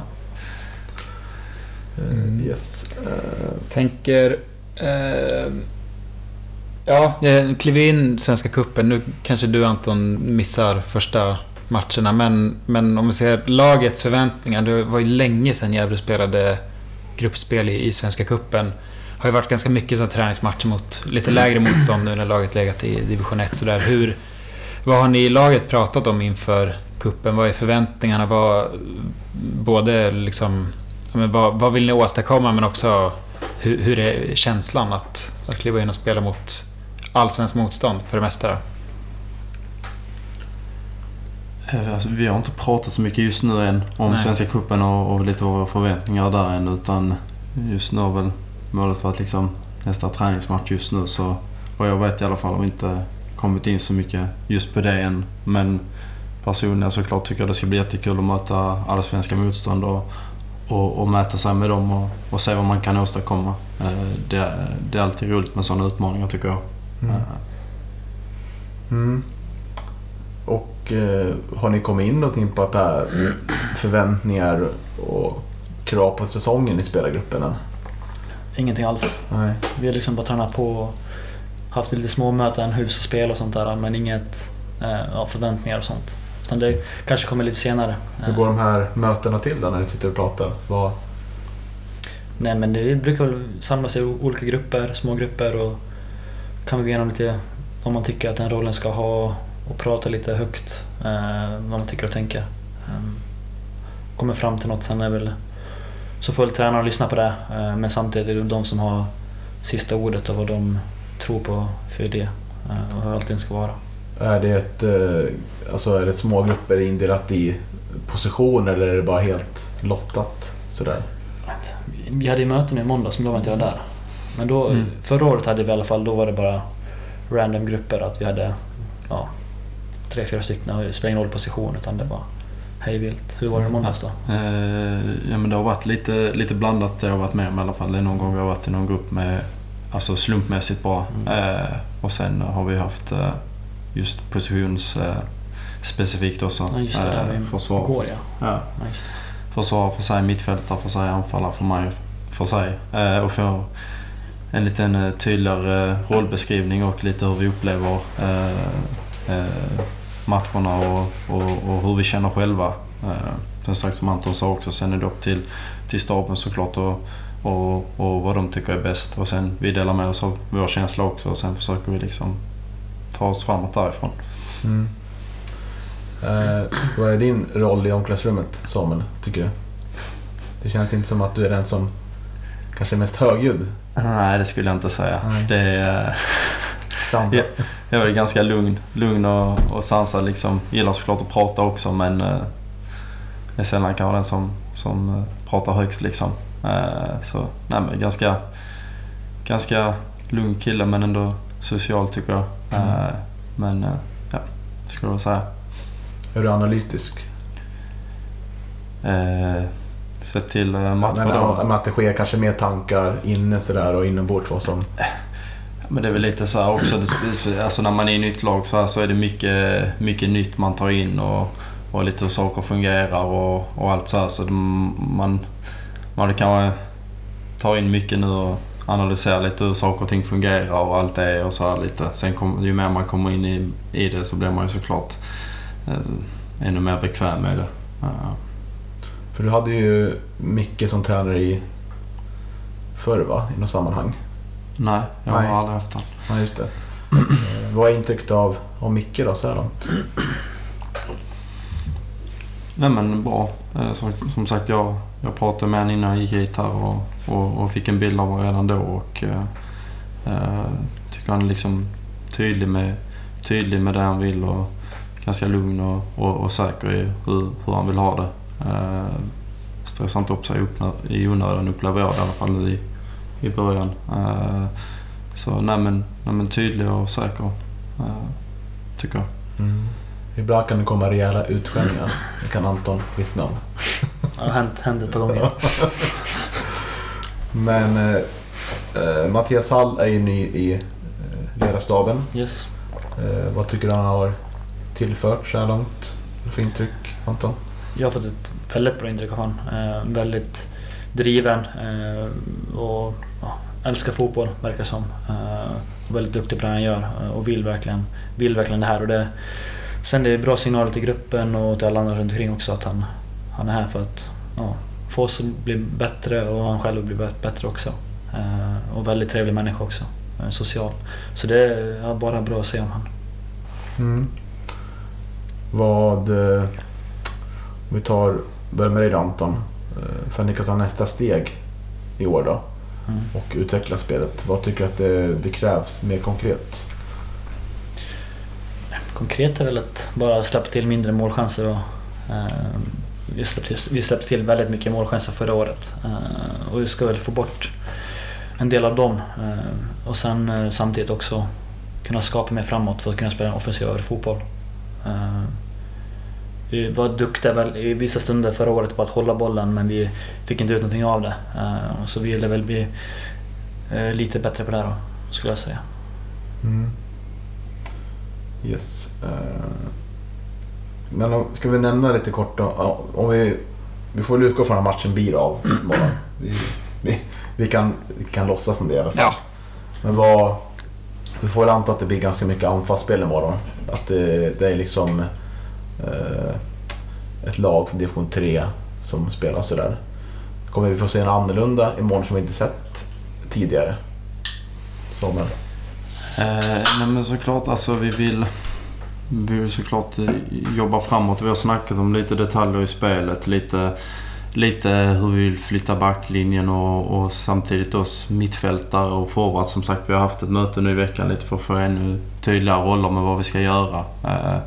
Mm. Yes. Eh, Tänker... Eh, ja, jag klev in Svenska Cupen. Nu kanske du Anton missar första matcherna. Men, men om vi ser lagets förväntningar. Det var ju länge sedan Gävle spelade gruppspel i, i Svenska Cupen. har ju varit ganska mycket sådana träningsmatcher mot lite lägre motstånd nu när laget legat i division 1. Så där. Hur, vad har ni i laget pratat om inför kuppen? Vad är förväntningarna? Vad, både liksom, men vad, vad vill ni åstadkomma men också hur, hur är känslan att, att kliva in och spela mot allsvenskt motstånd för det mesta? Eh, Alltså, vi har inte pratat så mycket just nu än om Nej. Svenska Cupen och, och lite våra förväntningar där än. Utan just nu har väl målet varit liksom nästa träningsmatch just nu. Så vad jag vet i alla fall har vi inte kommit in så mycket just på det än. Men personligen såklart tycker jag det ska bli jättekul att möta alla svenska motstånd och, och, och mäta sig med dem och, och se vad man kan åstadkomma. Eh, Det, det är alltid roligt med sådana utmaningar tycker jag. Mm. Eh, Mm. Och eh, har ni kommit in någonting på förväntningar och krav på säsongen i spelargruppen än? Ingenting alls. Nej. Vi har liksom bara tränat på och haft lite små möten, spela och sånt där. Men inget eh, förväntningar och sånt. Utan det kanske kommer lite senare. Hur går de här mötena till då när ni sitter och pratar? Vad, Nej men det brukar väl samlas i olika grupper, små grupper och kan vi gå igenom lite vad man tycker att den rollen ska ha och prata lite högt eh, vad man tycker och tänker. Um, kommer fram till något sen är väl så får väl tränaren lyssna på det eh, men samtidigt är det de som har sista ordet och vad de tror på för idé eh, och hur allting ska vara. är det ett, alltså är det små grupper indelat i positioner eller är det bara helt lottat sådär? Vi hade ju möten i måndags men då var inte jag där. Men då, Mm. förra året hade vi i alla fall, då var det bara random grupper. Att vi hade ja, tre, fyra stycken och det spelade ingen roll position utan det var hej vilt. Hur var det i måndags då? Eh, ja men det har varit lite, lite blandat det jag har varit med om i alla fall. Det är någon gång vi har varit i någon grupp med alltså slumpmässigt bra. Mm. Eh, och sen har vi haft eh, just positions eh, specifikt också. Ja just det, Eh, försvar, går ja. ja, ja just det. försvar för sig, mittfältare för sig, anfallare för mig för sig. Eh, och få en liten eh, tydligare rollbeskrivning och lite hur vi upplever matcherna och, och, och hur vi känner själva. Eh, som sagt som Anton sa också, sen är det upp till, till staben såklart och, och, och vad de tycker är bäst. Och sen vi delar med oss av vår känsla också och sen försöker vi liksom ta oss framåt därifrån. Mm. Eh, vad är din roll i omklädningsrummet Samuel, tycker du? Det känns inte som att du är den som kanske är mest högljudd. Nej, det skulle jag inte säga. Nej. Det är, Sandra. Ja. Jag är ganska lugn, lugn och, och sansad liksom. Gillar såklart att prata också men eh, är sällan kanske den som, som eh, pratar högst liksom. Eh, så nej men ganska, ganska lugn kille men ändå social tycker jag. Mm. Eh, men eh, ja, skulle jag säga. Är du analytisk? Eh, sett till eh, matcher då. ja, att det sker kanske mer tankar inne sådär och inombords vad som... Men det är väl lite så här också, det, alltså när man är i nytt lag så, här så är det mycket, mycket nytt man tar in och, och lite hur saker fungerar och, och allt så här. Så det- man, man kanske tar in mycket nu och analyserar lite hur saker och ting fungerar och allt det är och så här lite. Sen kom, ju mer man kommer in i, i det så blir man ju såklart eh, ännu mer bekväm med det. Ja. För du hade ju Micke som tränare i förr va? I något sammanhang. Nej, jag Nej. har aldrig haft den. Ja, just det. Eh, vad är intrycket av, av Micke då så här långt? Nej men bra. Eh, Som, som sagt jag, jag pratade med honom innan jag gick hit här och, och, och fick en bild av honom redan då och eh, eh, tycker han är liksom tydlig med, tydlig med det han vill och ganska lugn och, och, och säker i hur, hur han vill ha det. Eh, stressar inte upp sig upp i onödan upplever jag det i alla fall i, i början. Eh, så nej men, nej men tydlig och säker eh, tycker jag. Mm. Ibland kan det komma rejäla utskällningar. Det kan Anton vittna om. Det har hänt, hänt ett par gånger. Men eh, eh, Mattias Hall är ju ny i eh, ledarstaben. Yes. Eh, vad tycker du han har tillfört så här långt? För intryck, Anton? Jag har fått ett väldigt bra intryck av honom. Eh, väldigt driven eh, och älskar fotboll, verkar som. Eh, väldigt duktig på det han gör eh, och vill verkligen, vill verkligen det här. Och det, sen det är bra signaler till gruppen och till alla andra runt omkring också att han, han är här för att ja, få oss att bli bättre och han själv blir bli bättre också. Och väldigt trevlig människa också. Social. Så det är ja, bara bra att se om han. Mm. Vad... Om vi tar... Börjar med dig då Anton. Eh, för att ni kan ta nästa steg i år då. Mm. Och utveckla spelet. Vad tycker du att det, det krävs mer konkret? Konkret är väl att bara släppa till mindre målchanser. Och, eh, vi, släppte, vi släppte till väldigt mycket målchanser förra året. Eh, och vi ska väl få bort en del av dem. Eh, och sen eh, samtidigt också kunna skapa mer framåt för att kunna spela en offensivare fotboll. Vi var duktiga väl i vissa stunder förra året på att hålla bollen men vi fick inte ut någonting av det. Eh, så vi ville väl bli eh, lite bättre på det här då, skulle jag säga. Mm. Yes. Eh, men ska vi nämna lite kort då, om vi, vi får väl utgå från att matchen blir av imorgon. Vi, vi, vi, kan, vi kan låtsas som det i alla fall. Ja. Men vad... Vi får väl anta att det blir ganska mycket anfallsspel imorgon. Att det, det är liksom Eh, ett lag från division 3 som spelar sådär. Kommer vi få se en annorlunda imorgon som vi inte sett tidigare? Samuel? Eh, nej men såklart alltså vi vill, vi vill såklart jobba framåt. Vi har snackat om lite detaljer i spelet. Lite, lite hur vi vill flytta backlinjen och, och samtidigt oss mittfältare och forwards. Som sagt vi har haft ett möte nu i veckan lite för att få ännu tydligare roller med vad vi ska göra. Eh,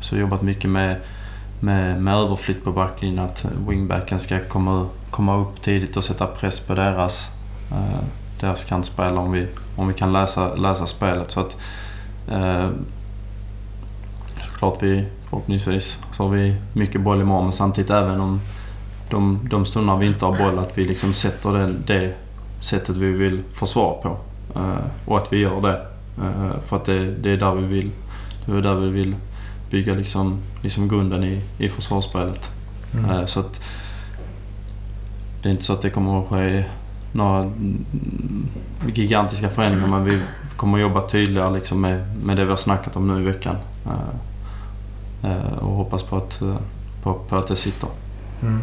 så jobbat mycket med, med, med överflytt på backlinjen. Att wingbacken ska komma, komma upp tidigt och sätta press på deras, eh, deras kantspelare om vi, om vi kan läsa, läsa spelet. Så att, eh, såklart vi förhoppningsvis så har vi mycket boll imorgon men samtidigt även om de, de stunder vi inte har boll att vi liksom sätter det, det sättet vi vill försvara på. Eh, och att vi gör det. Eh, för att det, det är där vi vill, det är där vi vill bygga liksom, liksom grunden i, i försvarsspelet. Mm. Eh, Så att det är inte så att det kommer att ske några gigantiska förändringar men vi kommer att jobba tydligare liksom med, med det vi har snackat om nu i veckan. Eh, eh, Och hoppas på att, på, på att det sitter. Mm.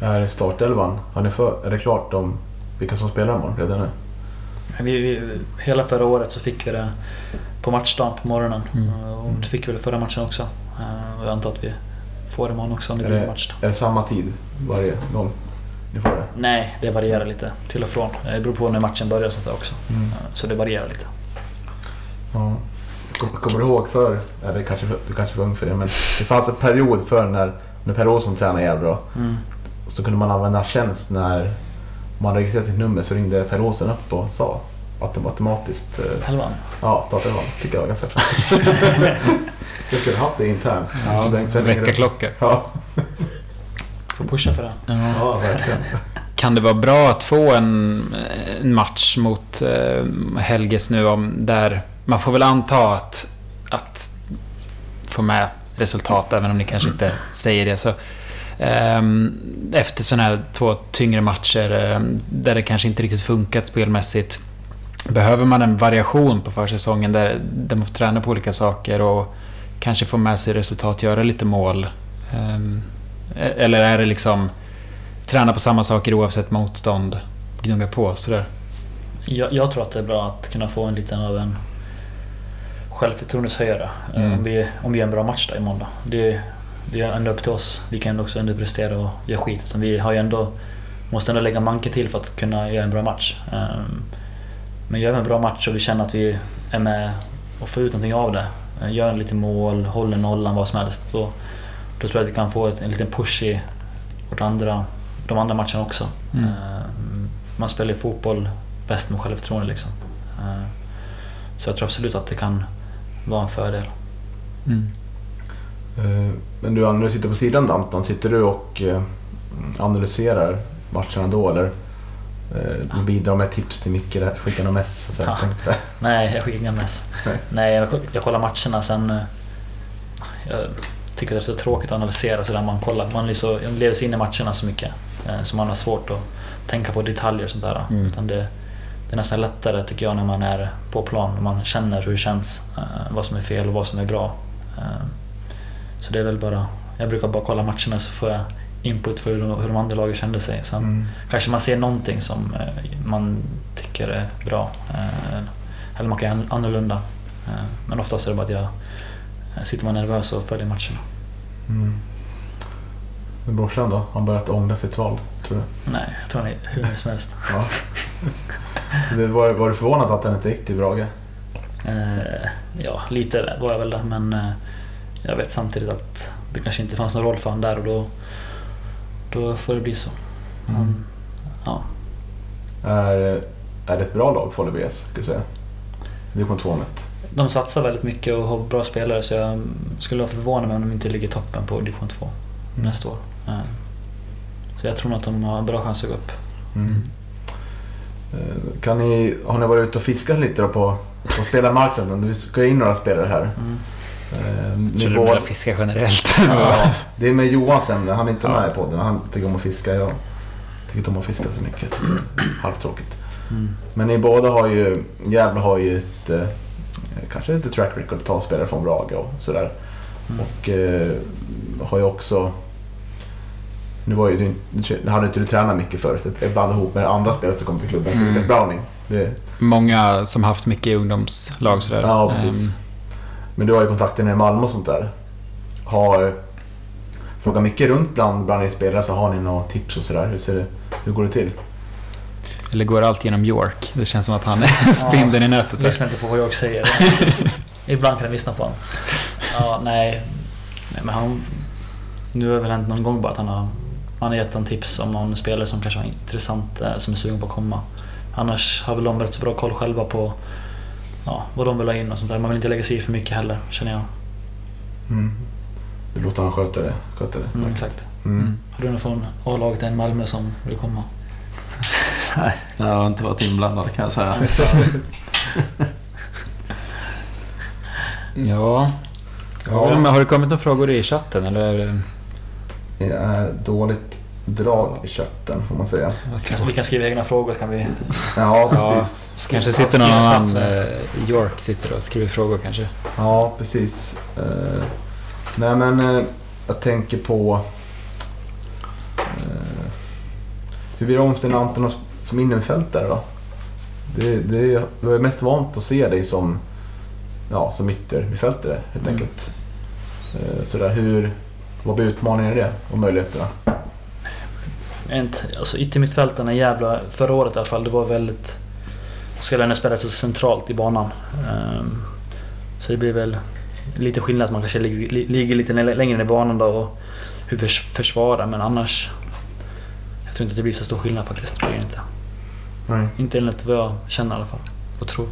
Är startelvan, har ni för, är det klart om vilka som spelar imorgon redan nu? Vi, vi, hela förra året så fick vi det på matchdagen på morgonen. Mm. Eh, Och det fick vi väl förra matchen också. Eh, Och jag antar att vi får det imorgon också om det Är blir det- match. Är det samma tid varje gång ni får det? Nej, det varierar lite till och från. Det beror på när matchen börjar och sånt där också. Eh, Så det varierar lite. Ja. Kom- Kommer du ihåg för, eller kanske, du kanske var ung för det, men det fanns en period för när, när Per Olsson tränade i då, Mm. så kunde man använda tjänst när man registrerade sitt nummer så ringde Per Olsson upp och sa autom- automatiskt eh, Helvan. ja, startelvan. Tycker jag var ganska fränt. jag skulle haft det internt. Ja, Det var inte så länge. väckarklocka. Ja, Får pusha för det. ja, verkligen. Kan det vara bra att få en, en match mot eh, Helges nu om där man får väl anta att, att få med resultat även om ni kanske inte säger det. Så, efter sådana här två tyngre matcher ehm, där det kanske inte riktigt funkat spelmässigt. Behöver man en variation på försäsongen där, där man får träna på olika saker och kanske få med sig resultat, göra lite mål? Ehm, eller är det liksom träna på samma saker oavsett motstånd. Gnugga på sådär. Jag, jag tror att det är bra att kunna få en liten av en självförtroendeshöjare. Mm. Om, vi, om vi gör en bra match där imorgon. då. Det, det är ändå upp till oss. Vi kan också ändå prestera och göra skit. Utan vi har ändå, måste ändå lägga manken till för att kunna göra en bra match. Ehm, Men gör vi en bra match och vi känner att vi är med och får ut någonting av det. eh, Gör en liten mål, håller nollan, vad som helst. Då, då tror jag att vi kan få ett, en liten push i, vart andra, de andra matcherna också. Mm. Eh, man spelar ju fotboll bäst med självförtroende liksom. Eh, så jag tror absolut att det kan vara en fördel. Mm. Eh, Men du, när du sitter på sidan Anton, sitter du och eh, analyserar matcherna då eller? Eh, Bidrar med tips till Micke där, skickar någon mess och så här, Ja. Nej, jag skickar inga mess. Nej. Nej, jag, jag kollar matcherna sen... Jag tycker det är så tråkigt att analysera sådär. Man, kollar, man jag lever sig in i matcherna så mycket. Så man har svårt att tänka på detaljer och sånt där. Mm. Utan det, det är nästan lättare tycker jag när man är på plan. När man känner hur det känns. Vad som är fel och vad som är bra. Så det är väl bara... Jag brukar bara kolla matcherna så får jag input för hur de, hur de andra lagen kände sig. Sen Mm. kanske man ser någonting som eh, man tycker är bra. eh, Eller man kan göra annorlunda. Eh, Men oftast är det bara att jag sitter man nervös och följer matcherna. Mm. Men brorsan då? Har han börjat ångra sitt val, tror du? Nej, jag tror han är hur mycket som helst. Ja. Det var, var du förvånad att han inte gick till Brage? Eh, Ja, lite var jag väl där men jag vet samtidigt att det kanske inte fanns någon roll för honom där och då, då får det bli så. Mm. Han- Ja, Är, är det ett bra lag, Falu BS, skulle du säga? Division 2 mätt. de satsar väldigt mycket och har bra spelare så jag skulle vara förvånad mig om de inte ligger i toppen på division 2 Mm. nästa år. Eh, Så jag tror nog att de har en bra chans att gå upp. Mm. Eh, Kan ni, har ni varit ute och fiskat lite på, på spelarmarknaden? Det ska in några spelare här. Mm. Eh, Tror du båda- menar fiska generellt? Ja, det är med Johans ämne. Han är inte med i podden. Han tycker om att fiska. Jag tycker inte om att fiska så mycket. Halvtråkigt. Mm. Men ni båda har ju... Gävle har ju ett... Eh, kanske inte track record att ta spelare från Brage och sådär. Mm. Och eh, har ju också... Nu var ju du, hade inte du tränat mycket förut. Jag blandade ihop med andra spelare som kom till klubben. Mm. Browning. Det, Många som haft mycket i ungdomslag sådär. Ja, precis. Ehm, Men du har ju kontakter med Malmö och sånt där. Har... Fråga mycket runt bland, bland er spelare så har ni några tips och sådär. Hur, ser det, hur går det till? Eller går allt genom York? Det känns som att han är spindeln i nätet där. Lyssna inte på vad jag säger. Ibland kan jag lyssna på honom. Ja, nej. nej men han, nu har det väl hänt någon gång bara att han har, han har gett en tips om någon spelare som kanske är intressant, eh, som är sugen på att komma. Annars har väl de rätt så bra koll själva på ja, vad de vill ha in och sånt där. Man vill inte lägga sig i för mycket heller, känner jag. Mm. Du låter han sköta det. Sköta det. Mm, exakt. Mm. Har du någon från A-laget i Malmö som vill komma? Nej, jag har inte varit inblandad kan jag säga. Ja. Ja. Har det kommit några frågor i chatten eller? Det är dåligt drag i chatten får man säga. Vi kan skriva egna frågor kan vi... Ja, Ja. precis. Kanske Skriva- sitter någon annan snabbt. eh, York sitter och skriver frågor kanske. Ja, precis. Eh, nej men eh, jag tänker på... Hur blir det om Sten Anton som innerfältare då? Det, det, jag är mest vant att se dig som, ja, som yttermittfältare helt Mm. enkelt. Sådär, hur, vad blir utmaningen i det och möjligheterna? Inte, alltså yttermittfältarna i Gävle förra året i alla fall, det var väldigt... Spelarna spelade så centralt i banan. Ehm, så det blir väl lite skillnad att man kanske ligger, li- ligger lite längre ner i banan då och hur förs, försvara men annars... Jag tror inte det blir så stor skillnad faktiskt. Det inte. Nej. Inte enligt vad jag känner i alla fall. Och tror.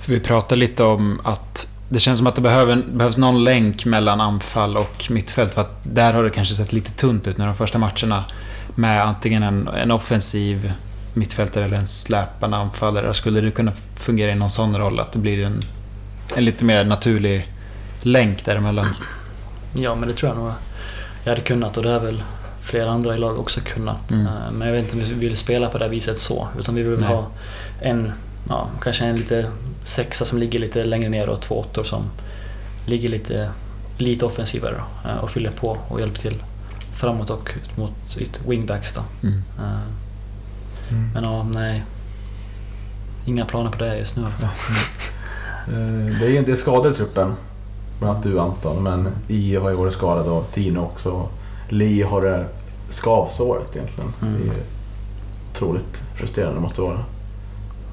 För vi pratade lite om att det känns som att det behöver, behövs någon länk mellan anfall och mittfält. För att där har det kanske sett lite tunt ut nu de första matcherna. Med antingen en, en offensiv mittfältare eller en släpande anfallare. Skulle det kunna fungera i någon sån roll? Att det blir en, en lite mer naturlig länk däremellan? Ja men det tror jag nog jag hade kunnat och det har väl flera andra i lag också kunnat. Mm. Eh, Men jag vet inte om vi vill spela på det här viset så. Utan vi vill Nej. ha en, ja, kanske en lite sexa som ligger lite längre ner och två åttor som ligger lite, lite offensivare eh, och fyller på och hjälper till framåt och ut mot ut- wingbacks då. Mm. Eh, Mm. Men ja, nej. Inga planer på det just nu. Eh, Det är en del skador i truppen. Bland annat du Anton, men I har ju varit skadad och Tino också. Li har det skavsåret egentligen. Mm. Det är otroligt frustrerande det måste vara.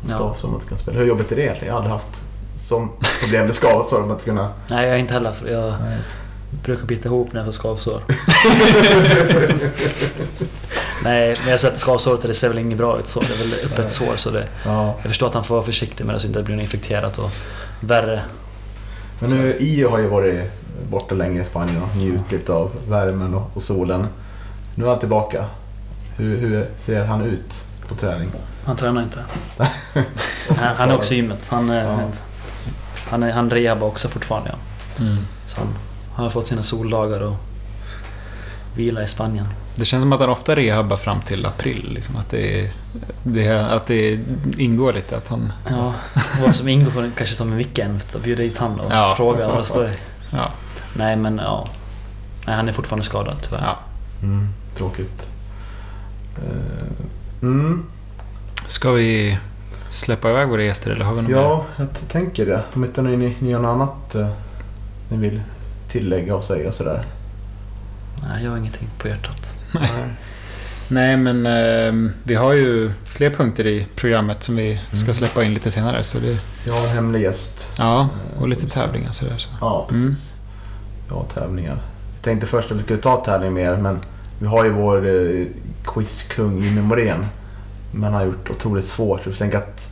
Skavsår man inte kan spela. Hur jobbigt är det egentligen? Jag har aldrig haft som problem med skavsår. Att inte kunna... Nej, jag är inte heller... Jag, brukar bita ihop när jag får skavsår. Nej, men jag sätter skavsåret och det ser väl inget bra ut så. Det är väl öppet sår så det... Ja. Jag förstår att han får vara försiktig med det så inte det blir något infekterat och värre. Men nu, Io har ju varit borta länge i Spanien och njutit av värmen och, och solen. Nu är han tillbaka. Hur, hur ser han ut på träning? Han tränar inte. han, han är också i gymmet. Han, är- Ja. han, han rehabar också fortfarande. Ja. Mm. Så han har fått sina soldagar och vila i Spanien. Det känns som att han ofta rehabbar fram till april. Liksom, att, det, det, att det ingår lite att han... Ja, vad som ingår får kanske ta med micken. Då bjuder dit han och Ja. frågar vad det står. Ja, Nej men ja. Nej, han är fortfarande skadad tyvärr. ja. Mm, tråkigt. Eh, mm. Ska vi släppa iväg våra gäster eller har vi något mer? Ja, jag t- tänker det. Om inte ni, ni har något annat eh, ni vill tillägga och säga sådär. Nej, jag har ingenting på hjärtat. Nej, men eh, vi har ju fler punkter i programmet som vi ska Mm. släppa in lite senare. Så det, Jag har en hemlig gäst. ja, och Eh, lite tävlingar sådär. Så. Ja, Mm. precis. Ja, tävlingar. Jag tänkte först att vi skulle ta tävling mer, men vi har ju vår eh, quizkung Jimmy Morén. Men han har gjort otroligt svårt. Jag tänker att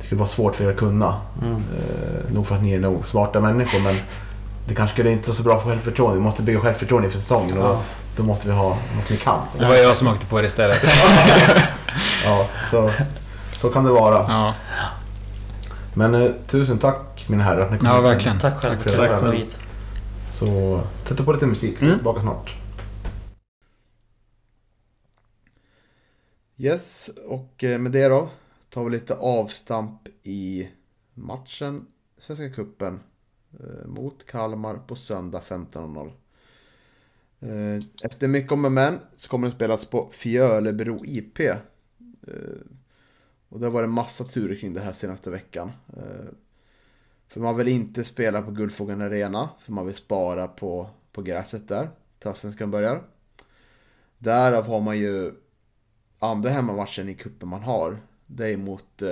det skulle vara svårt för er att kunna. Mm. Eh, nog för att ni är nog smarta människor, men det kanske skulle inte så bra för självförtroende. Vi måste bygga självförtroende inför säsongen och då, Ja. då måste vi ha något ni kan. Det var jag som åkte på det istället. Ja, så, så kan det vara. Ja, Men eh, tusen tack mina herrar att ni kom Ja, verkligen. Tack själv Tack för att det. du kom hit. Så sätta på lite musik, Mm. tillbaka snart. Yes, och eh, med det då tar vi lite avstamp i matchen Svenska eh, Eh, mot Kalmar på söndag 15.00. Eh, efter mycket om och men så kommer den spelas på Fjölebro IP. Eh, och det har varit massa turer kring det här senaste veckan. För man vill inte spela på Guldfågeln Arena. För man vill spara på, på gräset där. Till Allsvenskan börjar. Därav har man ju andra hemmamatchen i kuppen man har. Det är mot...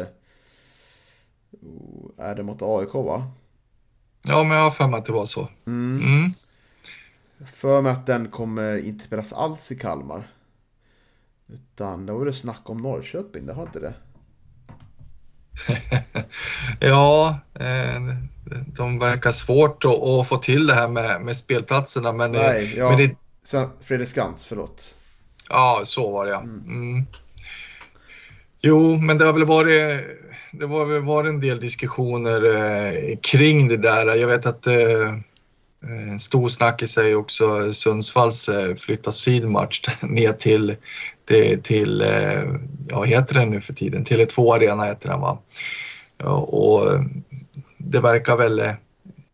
Oh, är det mot AIK va? Ja, men jag har för mig att det var så. Mm. Mm. För mig att den kommer inte spelas alls i Kalmar. Utan det var det snack om Norrköping, det har inte det. ja, eh, de verkar svårt att, få till det här med, med spelplatserna, men, eh, Nej, ja. men det, Så, Fredrik Skans, förlåt. ja, så var det ja. Mm. Jo, men det har väl varit, det var väl varit en del diskussioner eh, kring det där. Jag vet att eh, en stor snackis är ju också Sundsvalls eh, flytta sydmatch ner till, till, till eh, ja, vad heter den nu för tiden? Tele2 Arena heter den va? Ja, och det verkar väl eh,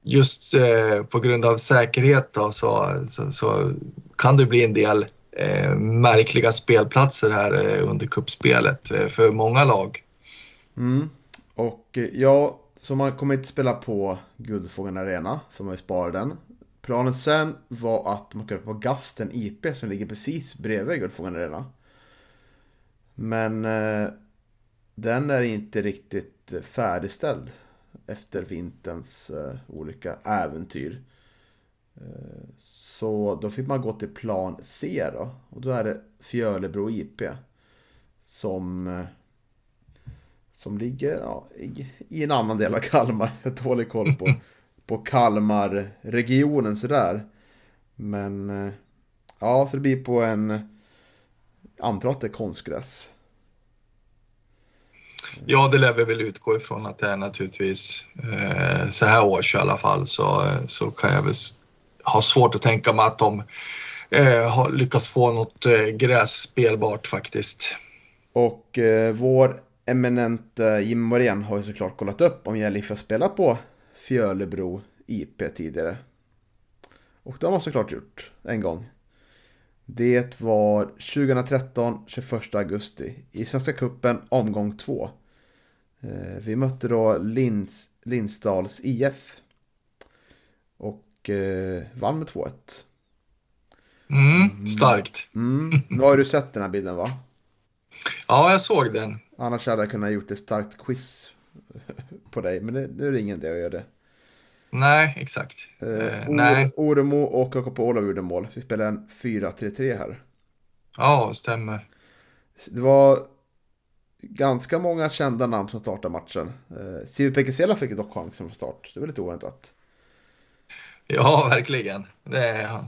just eh, på grund av säkerhet då, så, så, så kan det bli en del eh, märkliga spelplatser här eh, under kuppspelet eh, för många lag. Mm. Och eh, ja, så man kommer inte spela på Guldfågeln Arena, för man vill spara den. Planen sen var att man skulle på Gasten IP som ligger precis bredvid Guldfågeln Arena. Men eh, den är inte riktigt eh, färdigställd efter vinterns eh, olika äventyr. Så då fick man gå till plan C då. Och då är det Fjölebro IP. Som som ligger ja, i, i en annan del av Kalmar. Jag har dålig koll på, på Kalmarregionen sådär. Men ja, så det blir på en... Antar att det är konstgräs. Ja, det lär vi väl utgå ifrån att det är naturligtvis. Eh, så här års i alla fall så, så kan jag väl har svårt att tänka mig att de eh, har lyckats få något eh, gräs spelbart faktiskt. Och eh, vår eminente Jim Morén har ju såklart kollat upp om Jelif har spelat på Fjölebro IP tidigare. Och det har man såklart gjort en gång. Det var 2013, 21 augusti i Svenska Cupen omgång 2. Eh, vi mötte då Linds, Lindsdals IF. Och eh, vann med 2-1. Mm, starkt. Mm. Nu har du sett den här bilden va? Ja, jag såg den. Annars hade jag kunnat gjort ett starkt quiz på dig, men det, nu är det ingen idé att göra det. Nej, exakt. Eh, Eh, nej. Oremo och KK Olav gjorde mål. Vi spelade en 4-3-3 här. Ja, stämmer. Det var ganska många kända namn som startade matchen. Eh, Sivu Pekesela fick dock chansen från start. Det var lite oväntat. Ja, verkligen. Det är han.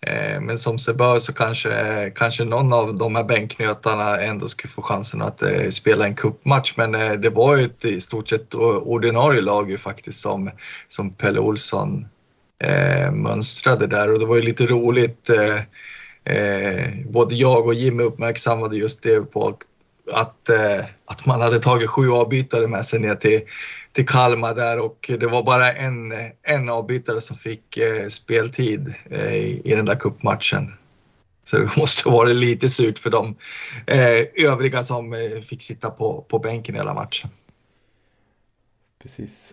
Eh, men som sig bör så kanske, kanske någon av de här bänknötarna ändå skulle få chansen att eh, spela en cupmatch. Men eh, det var ju ett i stort sett ordinarie lag ju faktiskt som, som Pelle Olsson eh, mönstrade där och det var ju lite roligt. Eh, eh, både jag och Jimmy uppmärksammade just det på att, att, eh, att man hade tagit sju avbytare med sig ner till, till Kalmar där och det var bara en, en avbytare som fick eh, speltid eh, i, i den där cupmatchen. Så det måste vara varit lite surt för de eh, övriga som eh, fick sitta på, på bänken hela matchen. Precis.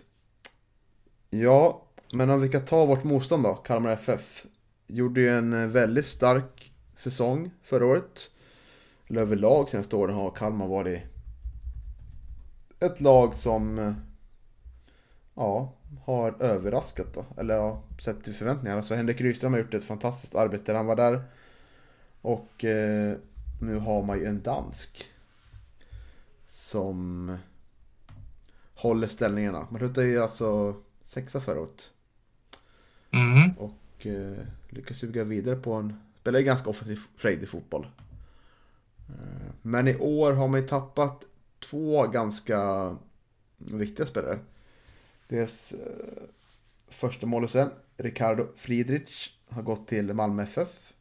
Ja, men om vi kan ta vårt motstånd då, Kalmar FF. Gjorde ju en eh, väldigt stark säsong förra året. Överlag senaste åren har Kalmar varit ett lag som eh, ja, har överraskat då. Eller ja, sett till förväntningarna. Så Henrik Rydström har gjort ett fantastiskt arbete när han var där. Och eh, nu har man ju en dansk. Som håller ställningarna. Man slutade ju alltså sexa förra året. Mm. Och eh, lyckas suga vidare på en... Spelar ju ganska offensiv, frejdig fotboll. Eh, men i år har man ju tappat två ganska viktiga spelare. Dels eh, första målisen, Ricardo Friedrich, har gått till Malmö FF.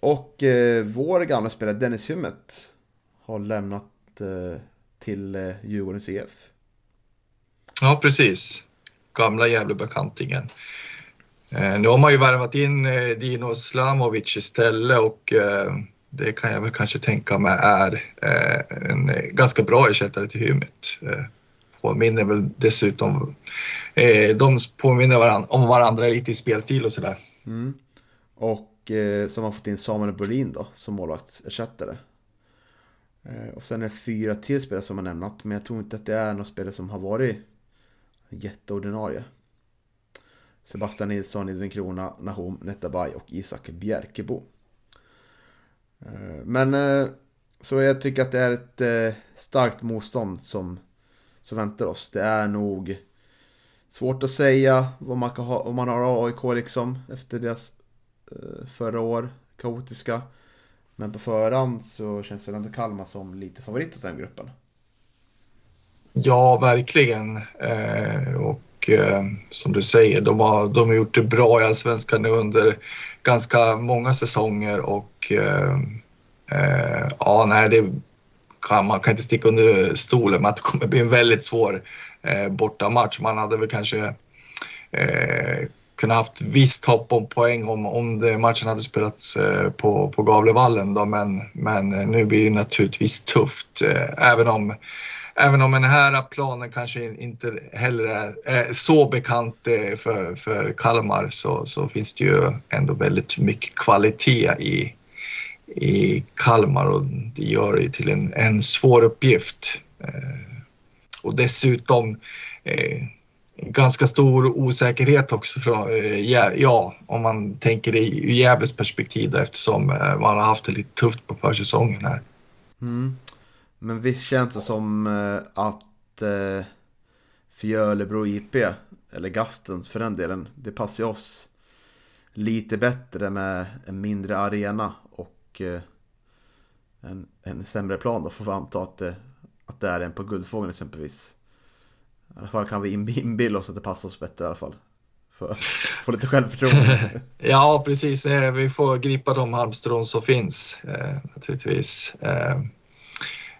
Och eh, vår gamla spelare Dennis Hymmet har lämnat eh, till eh, Djurgårdens IF. Ja, precis. Gamla Gävlebekantingen. Eh, nu har man ju värvat in eh, Dino Slamovic istället och eh, det kan jag väl kanske tänka mig är eh, en ganska bra ersättare till Hymmet. Eh, påminner väl dessutom, eh, de påminner varann, om varandra lite i spelstil och sådär. Mm. Och eh, som har fått in Samuel Brolin då som målvaktsersättare. Eh, och sen är det fyra till spelare som har nämnt. Men jag tror inte att det är några spelare som har varit jätteordinarie. Sebastian Nilsson, Edvin Krona, Nahom Netabay och Isak Bjerkebo. Men eh, så jag tycker att det är ett eh, starkt motstånd som, som väntar oss. Det är nog svårt att säga vad man, kan ha, om man har AIK liksom efter deras eh, förra år kaotiska. Men på förhand så känns väl ändå Kalmar som lite favorit åt den gruppen. Ja, verkligen. Eh, och eh, som du säger, de har, de har gjort det bra i Allsvenskan nu under ganska många säsonger och eh, eh, ja, nej, det kan, man kan inte sticka under stolen med att det kommer bli en väldigt svår eh, bortamatch. Man hade väl kanske eh, kunnat haft visst hopp om poäng om, om det, matchen hade spelats eh, på, på Gavlevallen då, men, men eh, nu blir det naturligtvis tufft. Eh, även om Även om den här planen kanske inte heller är, så bekant eh, för, för Kalmar så, så finns det ju ändå väldigt mycket kvalitet i, i Kalmar och det gör det till en, en svår uppgift. Eh, och dessutom eh, ganska stor osäkerhet också från, eh, ja, om man tänker det ur Gävles perspektiv då, eftersom eh, man har haft det lite tufft på försäsongen här. Mm. Men visst känns det som eh, att eh, Fjölebro IP, eller Gastens för den delen, det passar ju oss lite bättre med en mindre arena och eh, en, en sämre plan då får vi anta att det, att det är en på Guldfågeln exempelvis. I alla fall kan vi inbilla oss att det passar oss bättre i alla fall. För att få lite självförtroende. Ja, precis. Eh, vi får gripa de halmstrån som finns naturligtvis.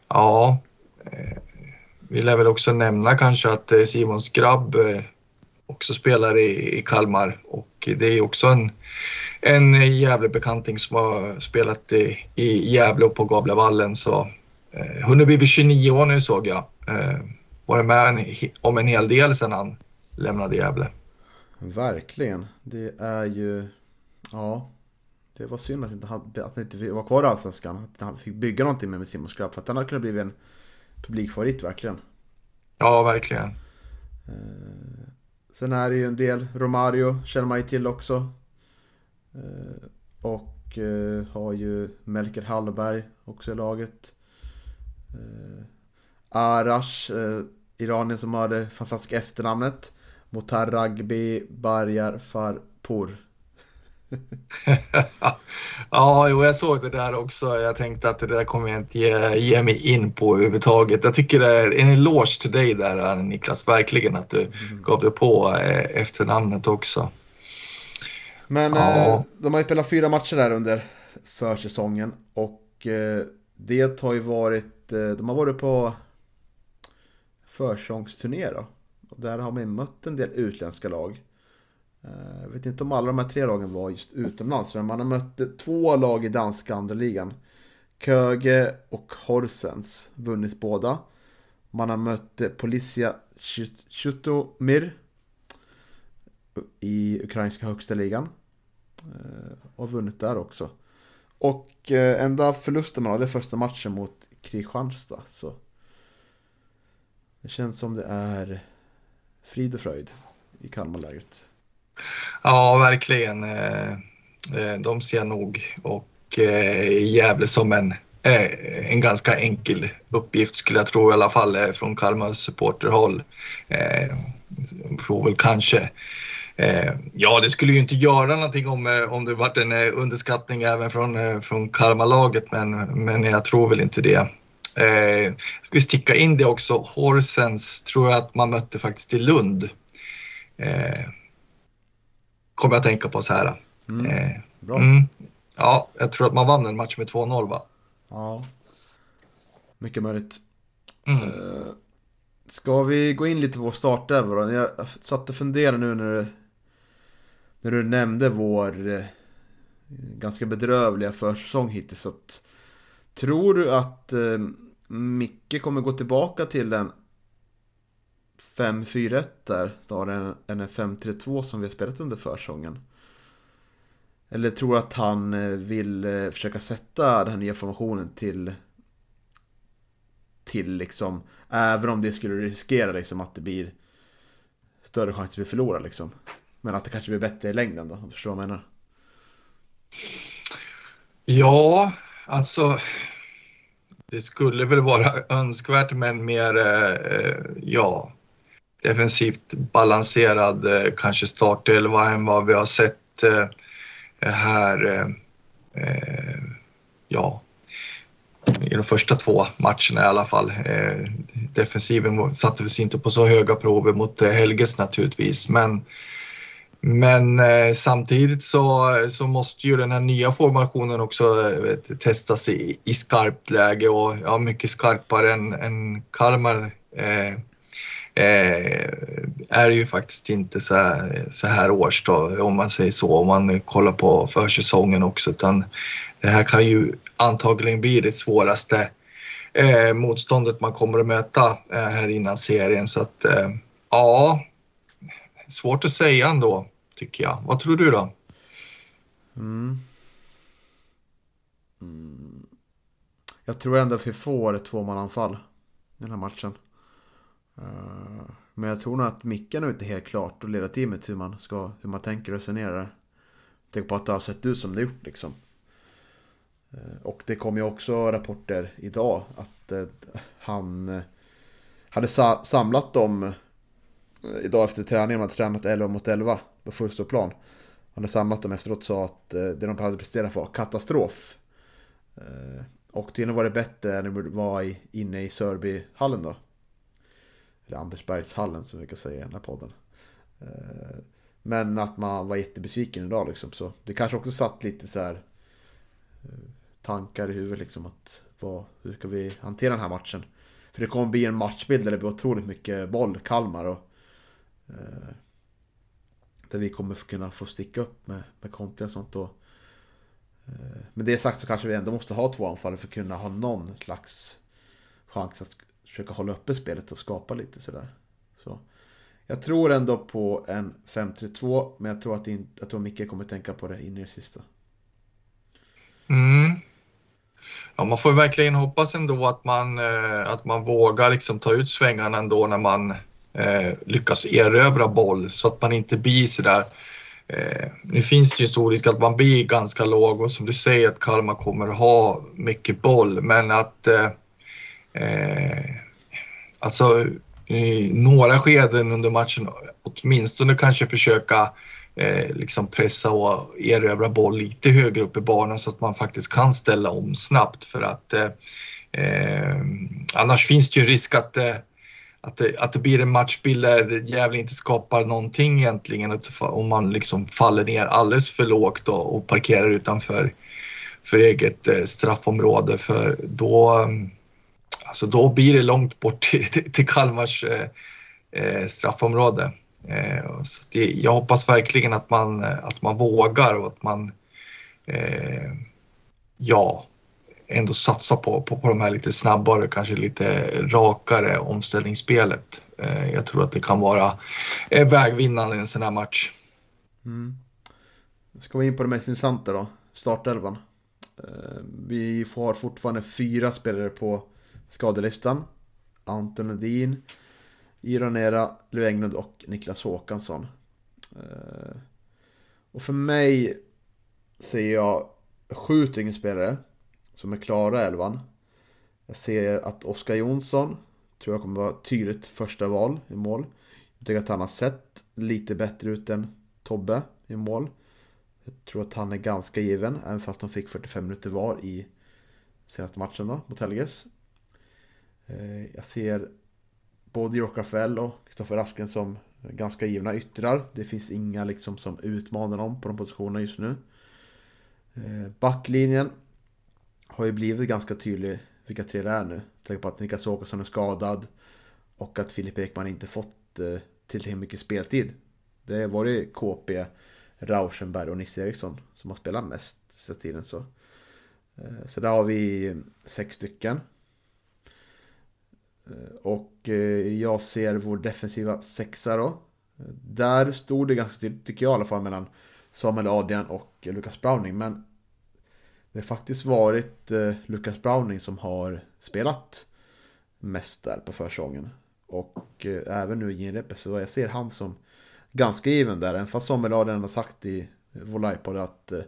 Ja, vi lär väl också nämna kanske att Simons grabb också spelar i Kalmar och det är också en, en Gävlebekanting som har spelat i, i Gävle och på Gavlevallen så eh, hon har blivit 29 år nu såg jag. Eh, varit med en, om en hel del sedan han lämnade Gävle. Verkligen. Det är ju... Ja. Det var synd att, inte, hade- att han inte var kvar i Allsvenskan. Att han fick bygga någonting med Simon Skrabb. För att han hade kunnat bli en publikfavorit verkligen. Ja, verkligen. Eh, Sen är det ju en del, Romario känner man ju till också. Eh, och eh, har ju Melker Hallberg också i laget. Eh, Arash, Iranien som har det fantastiska efternamnet. Motar Ragbi Barjar Farpour. ja, jo, jag såg det där också. Jag tänkte att det där kommer jag inte ge, ge mig in på överhuvudtaget. Jag tycker det är en eloge till dig där Niklas, verkligen att du mm. gav dig på efternamnet också. Men ja. eh, de har ju spelat fyra matcher där under försäsongen och eh, det har ju varit, eh, de har varit på försäsongsturné då. Och där har man mött en del utländska lag. Eh, jag vet inte om alla de här tre lagen var just utomlands, men man har mött två lag i danska andra ligan. Köge och Horsens, vunnit båda. Man har mött Policia Chutomir i ukrainska högsta ligan. Eh, och vunnit där också. Och eh, enda förlusten man hade första matchen mot Kristianstad. Så det känns som det är frid och fröjd i Kalmarlägret. Ja, verkligen. Eh, de ser nog och Gävle som en, en ganska enkel uppgift skulle jag tro i alla fall från Kalmars supporterhåll. Får väl kanske ja, det skulle ju inte göra någonting om, eh, om det varit en eh, underskattning även från, från Kalmarlaget, men, men jag tror väl inte det. Eh, ska vi sticka in det också, Horsens tror jag att man mötte faktiskt i Lund. Eh, kommer jag att tänka på så här. Mm. Eh, Bra. Mm, ja, jag tror att man vann en match med 2-0 va? Ja, mycket möjligt. Mm. Eh, ska vi gå in lite på vår startelva Jag satt och funderade nu när du när du nämnde vår eh, ganska bedrövliga försäsong hittills. Att, tror du att eh, Micke kommer gå tillbaka till en 5-4-1 där snarare än en 5-3-2 som vi har spelat under försäsongen? Eller tror du att han eh, vill eh, försöka sätta den här nya formationen till till liksom, även om det skulle riskera liksom att det blir större chans att vi förlorar liksom. Men att det kanske blir bättre i längden då, om du förstår vad jag menar. Ja, alltså det skulle väl vara önskvärt med en mer, eh, ja, defensivt balanserad eh, kanske startelva än vad vi har sett eh, här, eh, eh ja, i de första två matcherna i alla fall. Eh, defensiven satte inte på så höga prover mot eh, Helges naturligtvis, men men eh, samtidigt så, så måste ju den här nya formationen också eh, vet, testas i, i skarpt läge och ja, mycket skarpare än, än Kalmar eh, eh, är ju faktiskt inte så här, så här års då, om man säger så, om man kollar på försäsongen också, utan det här kan ju antagligen bli det svåraste eh, motståndet man kommer att möta eh, här innan serien. Så att eh, ja, svårt att säga ändå, tycker jag. Vad tror du då? Mm. Mm. Jag tror ändå att vi får ett tvåmananfall i den här matchen. Eh, men jag tror nog att Micke är inte helt klart och ledarteamet hur man, ska, hur man tänker och resonerar. Tänk på att det har sett ut som det gjort liksom. Eh, och det kom ju också rapporter idag att eh, han hade samlat dem idag efter träningen. Man hade tränat 11 mot 11 på fullståplan. Han hade samlat dem efteråt och sa att eh, det de hade presterat var katastrof. Eh, och tydligen var det bättre än det var inne i Sörbyhallen då. Eller Andersbergshallen som vi kan säga i den här podden. Eh, men att man var jättebesviken idag liksom. Så det kanske också satt lite så här tankar i huvudet liksom. Att vad, hur ska vi hantera den här matchen? För det kommer bli en matchbild där det blir otroligt mycket boll, Kalmar. Och, Eh, där vi kommer kunna få sticka upp med, med Conte och sånt då. Eh, med det sagt så kanske vi ändå måste ha två anfallare för att kunna ha någon slags chans att försöka hålla uppe spelet och skapa lite sådär. Så. Jag tror ändå på en 5-3-2 men jag tror att, in, jag tror Micke kommer tänka på det in i det sista. Mm. Ja, man får verkligen hoppas ändå att man, eh, att man vågar liksom ta ut svängarna ändå när man eh, lyckas erövra boll så att man inte blir sådär Eh, nu finns det ju stor risk att man blir ganska låg och som du säger att Kalmar kommer att ha mycket boll men att eh, eh, alltså i några skeden under matchen åtminstone kanske försöka eh, liksom pressa och erövra boll lite högre upp i banan så att man faktiskt kan ställa om snabbt för att eh, eh annars finns det ju risk att eh, att det, att det blir en matchbild där Gävle inte skapar någonting egentligen om man liksom faller ner alldeles för lågt och, och parkerar utanför för eget eh, straffområde för då, mm, alltså då blir det långt bort till, till, Kalmars eh, eh straffområde. Eh, så det, jag hoppas verkligen att man, eh, att man vågar och att man eh, ja, ändå satsa på, på, på de här lite snabbare, kanske lite rakare omställningsspelet. Eh, jag tror att det kan vara eh, vägvinnande i en sån här match. Mm. Ska vi in på det mest intressanta då, startelvan. Eh, vi har fortfarande fyra spelare på skadelistan. Anton Lundin, Iron Era, Lou Englund och Niklas Håkansson. Eh, och för mig ser jag sju stycken spelare som är klara elvan. Jag ser att Oskar Jonsson tror jag kommer vara tydligt första val i mål. Jag tycker att han har sett lite bättre ut än Tobbe i mål. Jag tror att han är ganska given, även fast de fick 45 minuter var i senaste matchen då, mot Helges. Eh, jag ser både Jork Rafael och Kristoffer Asken som ganska givna yttrar. Det finns inga liksom som utmanar dem på de positionerna just nu. Eh, backlinjen har ju blivit ganska tydlig vilka tre det är nu. Tänk på att Niklas Åkesson är skadad och att Filip Ekman inte fått eh, tillräckligt mycket speltid. Det har varit KP, Rauschenberg och Nisse Eriksson som har spelat mest sista tiden. Så. Eh, så där har vi eh, sex stycken. Eh, och eh, jag ser vår defensiva sexa då. Där stod det ganska tydligt, tycker jag i alla fall, mellan Samuel Adrian och Lukas Browning. Men det har faktiskt varit eh, Lucas Browning som har spelat mest där på försäsongen. Och eh, även nu i genrepet så jag ser han som ganska given där. Även fast Samuel Adrian har sagt i vår livepodd att eh,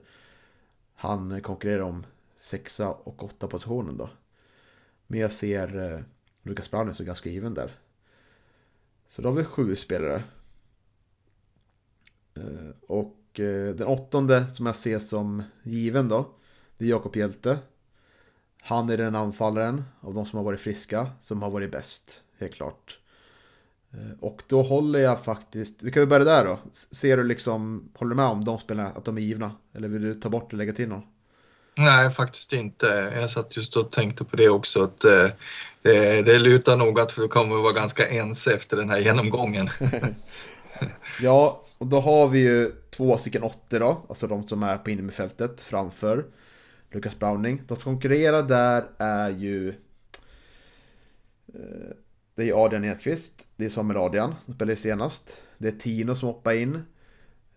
han konkurrerar om sexa och åtta positionen då. Men jag ser eh, Lucas Browning som ganska given där. Så då har vi sju spelare. Eh, och eh, den åttonde som jag ser som given då. Det är Jakob Hjälte. Han är den anfallaren av de som har varit friska som har varit bäst, helt klart. Eh, och då håller jag faktiskt, vi kan väl börja där då. Ser du liksom, håller du med om de spelarna, att de är givna? Eller vill du ta bort och lägga till någon? Nej, faktiskt inte. Jag satt just och tänkte på det också. att eh, det, det lutar nog att vi kommer att vara ganska ense efter den här genomgången. ja, och då har vi ju två stycken åttor då, alltså de som är på innermittfältet framför. Lucas Browning. De som konkurrerar där är ju eh, Det är Adrian Edqvist, det är Samuel Adrian, som spelade senast. Det är Tino som hoppar in.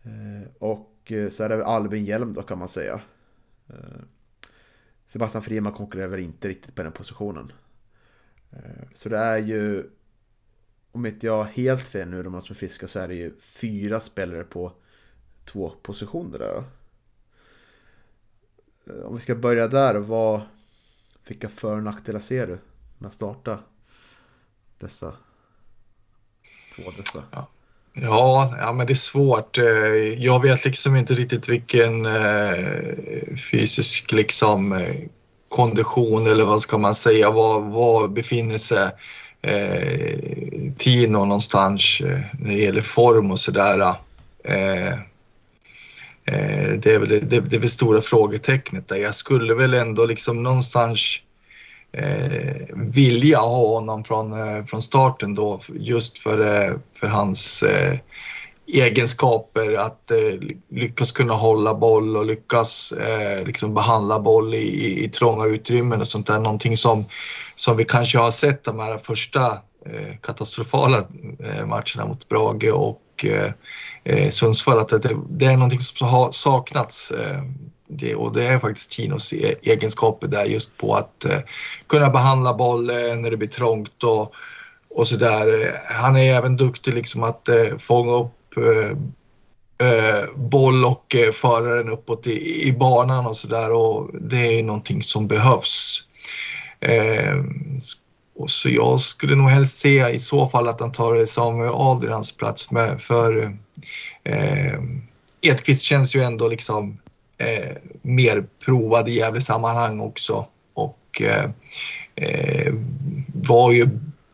Eh, och eh, så är det Albin Hjelm då kan man säga. Sebastian Friman konkurrerar väl inte riktigt på den positionen. Så det är ju Om inte jag har helt fel nu, de som fiskar friska, så är det ju fyra spelare på två positioner där då. Eh, om vi ska börja där, vad, vilka för och nackdelar ser du med att starta dessa två dessa? Ja. Ja, ja, men det är svårt. Eh, jag vet liksom inte riktigt vilken eh, fysisk liksom, kondition eller vad ska man säga, var, var befinner sig eh, Tino någonstans när det gäller form och sådär. Eh, Eh, det är väl det, det, är väl stora frågetecknet där. Jag skulle väl ändå liksom någonstans eh, vilja ha honom från, eh, från starten då just för, eh, för hans eh, egenskaper att eh, lyckas kunna hålla boll och lyckas eh, liksom behandla boll i, i, i trånga utrymmen och sånt där. Någonting som, som vi kanske har sett de här första eh, katastrofala eh, matcherna mot Brage och eh, eh, Sundsvall att det, det, är någonting som har saknats. Eh, det, och det är faktiskt Tinos e-, egenskaper där just på att eh, kunna behandla bollen när det blir trångt och, och sådär. Eh, han är även duktig liksom att eh, fånga upp eh, eh, boll och eh, föra den uppåt i, i banan och sådär och det är någonting som behövs. Eh, och så jag skulle nog helst se i så fall att han tar Samuel Adrians plats med för eh, Edqvist känns ju ändå liksom eh, mer provad i jävla sammanhang också och eh, eh, var ju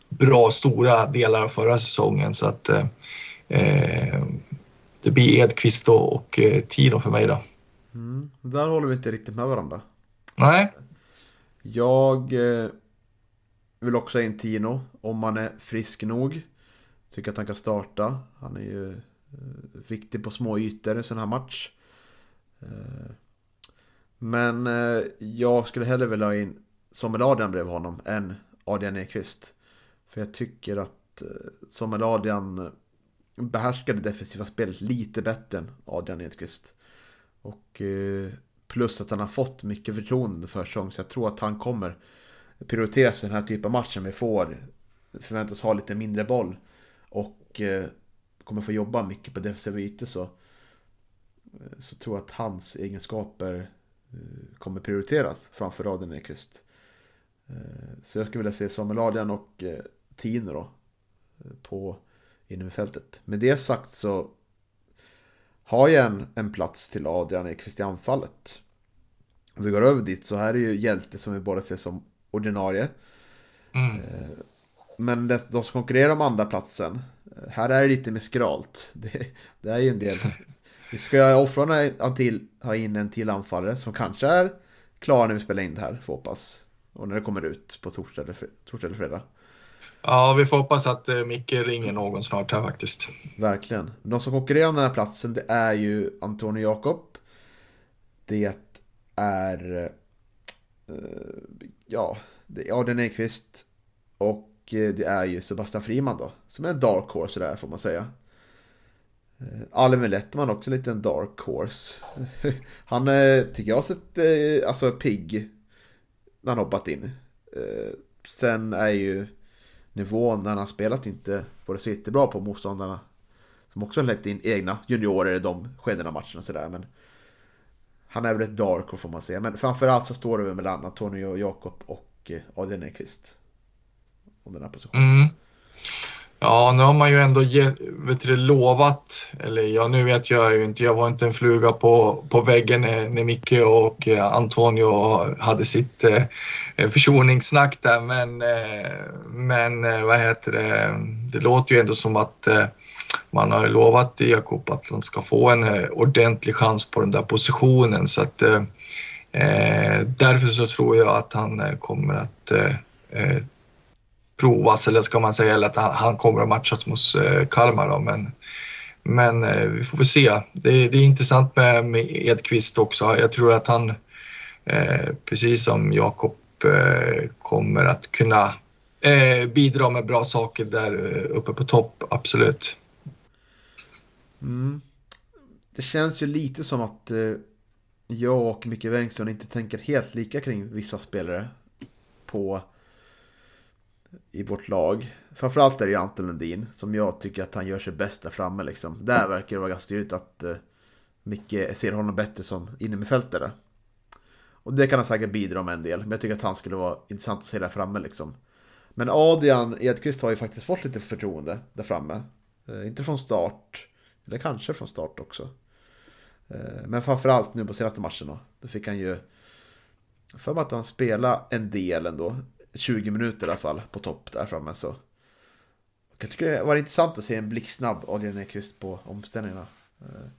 bra stora delar av förra säsongen så att eh, eh det blir Edqvist och, och eh, Tino för mig då. Mm, där håller vi inte riktigt med varandra. Nej. Jag vill också ha in Tino om han är frisk nog. Tycker att han kan starta. Han är ju eh, viktig på små ytor i sån här match. Eh, men eh, jag skulle hellre vilja ha in Samuel Adrian bredvid honom än Adrian Ekvist. För jag tycker att Samuel Adrian behärskar det defensiva spelet lite bättre än Adrian Edqvist. Och plus att han har fått mycket förtroende för säsong så jag tror att han kommer prioriteras den här typen av matcher vi får förväntas ha lite mindre boll och eh, kommer få jobba mycket på defensiva ytor så, eh, så tror jag att hans egenskaper eh, kommer prioriteras framför Raden Ekvist. Eh, så jag skulle vilja se Samuel Adrian och eh, Tino då på innerfältet. Med det sagt så har jag en, en plats till Adrian Ekvist i anfallet. Om vi går över dit så här är ju Hjälte som vi båda ser som ordinarie. Mm. Eh, men de som konkurrerar om andra platsen eh, här är det lite mer skralt. Det, det är ju en del. Vi ska offra till, ha in en till anfallare som kanske är klar när vi spelar in det här, får hoppas. Och när det kommer ut på torsdag eller, torsdag eller fredag. Ja, vi får hoppas att eh, Micke ringer någon snart här faktiskt. Verkligen. De som konkurrerar om den här platsen, det är ju Antonio Jakob. Det är Eh, ja, det är Adrian Ekvist och eh, det är ju Sebastian Friman då. Som är en dark horse där får man säga. Eh, Alvin Lettman också en liten dark horse. Han tycker jag har sett alltså pigg när han hoppat in. Sen är ju nivån när han har spelat inte varit så jättebra på motståndarna. Som också har lett in egna juniorer i de skedena av matchen och sådär. Men han är väl ett darko får man säga. Men framförallt så står det väl mellan Antonio Jakob och eh, Adrian Ekvist. Om den här positionen. Mm. Ja, nu har man ju ändå vet du, lovat, eller ja, nu vet jag ju inte, jag var inte en fluga på, på väggen när, när Micke och eh, Antonio hade sitt eh, försoningssnack där, men, eh, men eh, vad heter det, det låter ju ändå som att eh, man har lovat Jakob att han ska få en eh, ordentlig chans på den där positionen så att eh, eh därför så tror jag att han eh, kommer att eh, provas eller ska man säga eller att han, han kommer att matchas mot Kalmar då, men men eh, vi får väl se. Det, det är intressant med, med Edqvist också. Jag tror att han, eh, precis som Jakob, eh, kommer att kunna bidra med bra saker där uppe på topp, absolut. Mm. Det känns ju lite som att eh, jag och Micke Bengtsson inte tänker helt lika kring vissa spelare på i vårt lag. Framförallt är det ju Anton Lundin som jag tycker att han gör sig bäst där framme liksom. Där verkar det vara ganska tydligt att eh, Micke ser honom bättre som innermittfältare. Och det kan han säkert bidra med en del, men jag tycker att han skulle vara intressant att se där framme liksom. Men Adrian Edqvist har ju faktiskt fått lite förtroende där framme. Eh, inte från start, eller kanske från start också. Eh, men framförallt nu på senaste matchen då. Då fick han ju... För mig att han spelade en del ändå. 20 minuter i alla fall på topp där framme så. Jag tycker det var intressant att se en blixtsnabb Adrian Ekvist på omställningarna. Eh,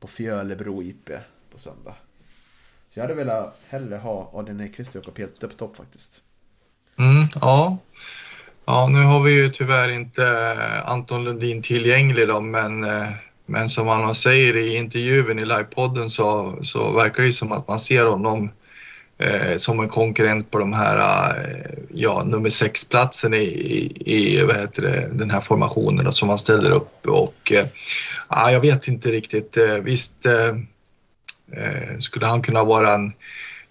på Fjölebro IP på söndag. Så jag hade velat hellre ha Adrian Ekvist och Jakob Hjelte på topp faktiskt. Mm, ja. Ja, nu har vi ju tyvärr inte eh, Anton Lundin tillgänglig då, men eh, men som han säger i intervjun i livepodden så, så verkar det som att man ser honom eh, som en konkurrent på de här, eh, ja, nummer sex-platsen i, i, i vad heter det, den här formationen då, som han ställer upp. Och eh, jag vet inte riktigt. Eh, visst eh, eh skulle han kunna vara en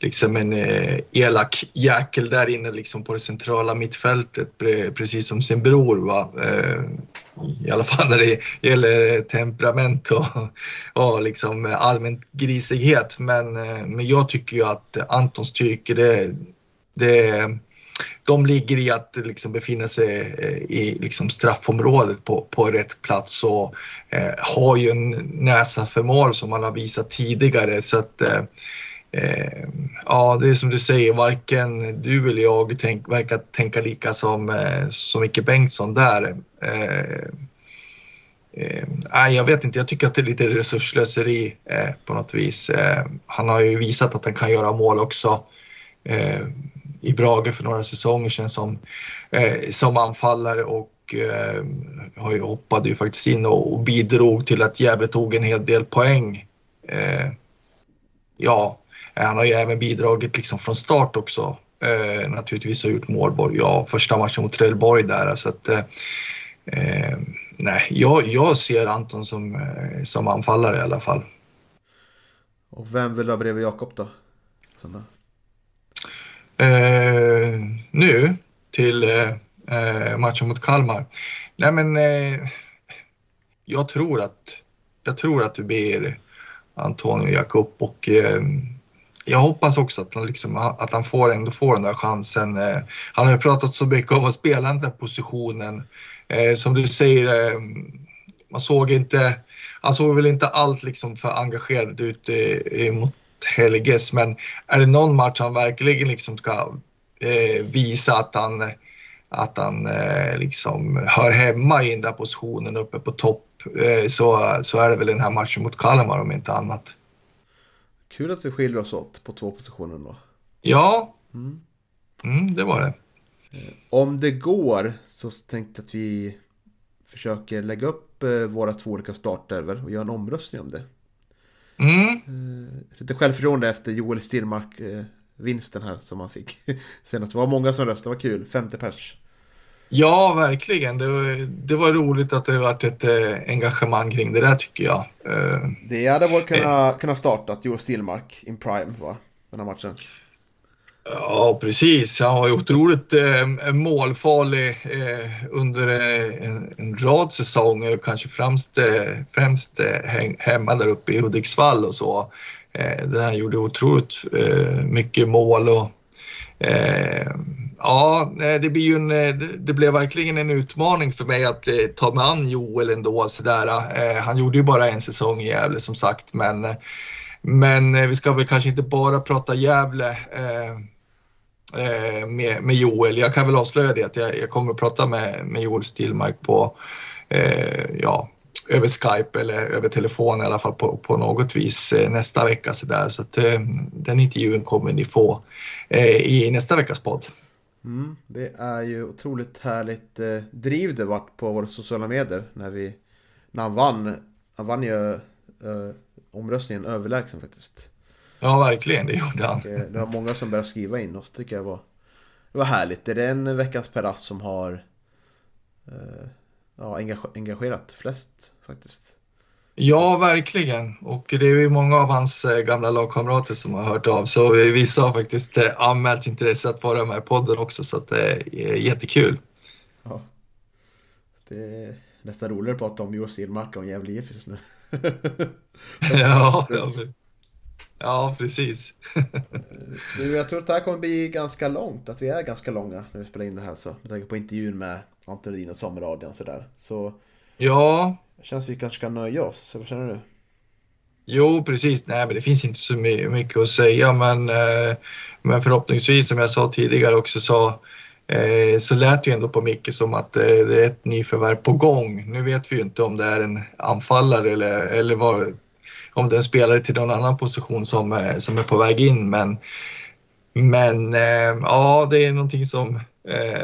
liksom en eh, elak jäkel där inne liksom på det centrala mittfältet pre- precis som sin bror. Va? Eh, I alla fall när det gäller temperament och, och liksom allmän grisighet. Men, eh, men jag tycker ju att Antons styrkor det, det de ligger i att liksom befinna sig eh, i liksom straffområdet på, på rätt plats och eh, har ju en näsa för mål som man har visat tidigare. Så att, eh, eh, ja, det är som du säger, varken du eller jag tänk, verkar tänka lika som, eh, som Micke Bengtsson där. Eh, eh jag vet inte. Jag tycker att det är lite resursslöseri eh, på något vis. Eh, han har ju visat att han kan göra mål också. Eh, i Brage för några säsonger sedan som, eh, som anfallare och eh, hoppade ju faktiskt in och, och bidrog till att Gävle tog en hel del poäng. Eh, ja, han har ju även bidragit liksom från start också. Eh, naturligtvis har gjort mål, ja, första matchen mot Trelleborg där. Så att, eh, eh, nej, jag, jag ser Anton som, eh, som anfallare i alla fall. Och vem vill du ha bredvid Jakob då? Eh, nu till eh, matchen mot Kalmar. Nej men eh, jag tror att jag tror att det blir Antonio Jakob och eh, jag hoppas också att han, liksom, att han får, ändå får den där chansen. Eh, han har ju pratat så mycket om att spela den där positionen. Eh, som du säger, eh, man såg inte, han såg väl inte allt liksom för engagerad ut mot Helges, men är det någon match han verkligen liksom ska visa att han, att han liksom hör hemma i den där positionen uppe på topp så, så är det väl den här matchen mot Kalmar om inte annat. Kul att vi skiljer oss åt på två positioner då. Ja, mm. Mm, det var det. Eh, om det går så tänkte jag att vi försöker lägga upp eh, våra två olika startelver och göra en omröstning om det. Mm. Eh, lite självförtroende efter Joel Stillmark eh, vinsten här som han fick senast. Det var många som röstade, det var kul. 50 pers. Ja, verkligen. Det var, det var roligt att det varit ett eh, engagemang kring det där tycker jag. Eh, det hade varit kunnat, kunnat startat Joel Stillmark in prime, va? Den här matchen. Ja, precis. Han var ju otroligt eh, målfarlig eh, under eh, en, en, rad säsonger, kanske främst, eh, främst eh, hemma där uppe i Hudiksvall och så. Eh, där han gjorde otroligt eh, mycket mål och ja, eh, det, blir ju en, eh, det blev verkligen en utmaning för mig att eh, ta mig an Joel ändå. Sådär. han gjorde ju bara en säsong i Gävle som sagt, men men vi ska väl kanske inte bara prata Gävle Eh, med, med Joel. Jag kan väl avslöja det att jag, jag kommer att prata med, med Joel Stillmark på, eh, ja, över Skype eller över telefon i alla fall på, på något vis nästa vecka. Så, där. så att, den intervjun kommer ni få eh, i nästa veckas podd. Mm, det är ju otroligt härligt eh, driv det vart på våra sociala medier när, vi, när han vann. Han vann ju omröstningen överlägsen faktiskt. Ja, verkligen. Det gjorde han. Eh, det var många som började skriva in oss. tycker jag var, det var härligt. Är det en veckans Peras som har eh, ja, engagerat flest faktiskt? Ja, verkligen. Och det är ju många av hans eh, gamla lagkamrater som har hört av sig. Vissa har faktiskt anmält intresse att vara med i podden också, så det är jättekul. Ja. Det är nästan roligare att prata om Joel Silmark och Gävle IF just nu. ja, ja, Ja, precis. du, jag tror att det här kommer bli ganska långt. Att vi är ganska långa när vi spelar in det här. Så, med tanke på intervjun med Anton och Sommerradion och sådär. Så ja. Det känns som vi kanske ska nöja oss. Vad känner du? Jo, precis. Nej, men det finns inte så mycket att säga. Men, eh, men förhoppningsvis, som jag sa tidigare också, så, eh, så lät det ju ändå på Micke som att eh, det är ett nyförvärv på gång. Nu vet vi ju inte om det är en anfallare eller, eller vad om det är en spelare till någon annan position som, eh, som är på väg in. Men, men eh, ja, det är någonting som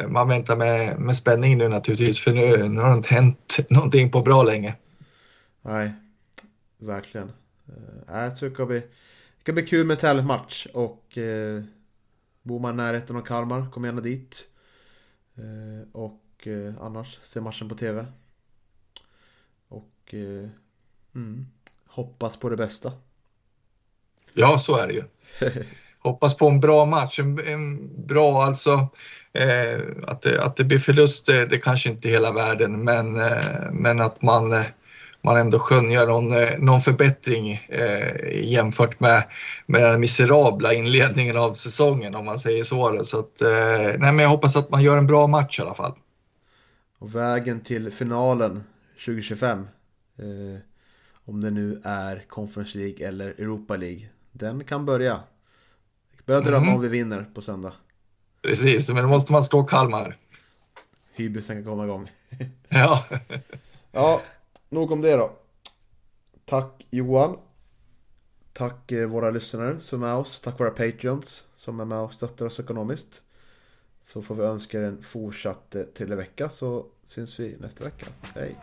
man väntar med, med spänning nu naturligtvis för nu, nu har det inte hänt någonting på bra länge. Nej, verkligen. Jag tror det ska bli, det ska bli kul med tävlingsmatch och eh, bor man i närheten av Kalmar, kom gärna dit. Eh, och eh, annars, se matchen på TV. Och eh, mm, hoppas på det bästa. Ja, så är det ju. hoppas på en bra match. En, en bra alltså. Eh, att, det, att det blir förlust, det, det kanske inte är hela världen, men, eh, men att man, eh, man ändå skönjer någon, eh, någon förbättring eh, jämfört med, med den miserabla inledningen av säsongen om man säger så. Så att, eh, nej, men jag hoppas att man gör en bra match i alla fall. Och vägen till finalen 2025. Eh, om det nu är Conference League eller Europa League. Den kan börja. Börja drömma Mm. om vi vinner på söndag. Precis, men då måste man slå Kalmar. Hybrisen kan komma igång. Ja, Ja, nog om det då. Tack Johan. Tack eh, våra lyssnare som är med oss. Tack våra Patreons som är med och stöttar oss ekonomiskt. Så får vi önska er en fortsatt eh, trevlig vecka så syns vi nästa vecka. Hej!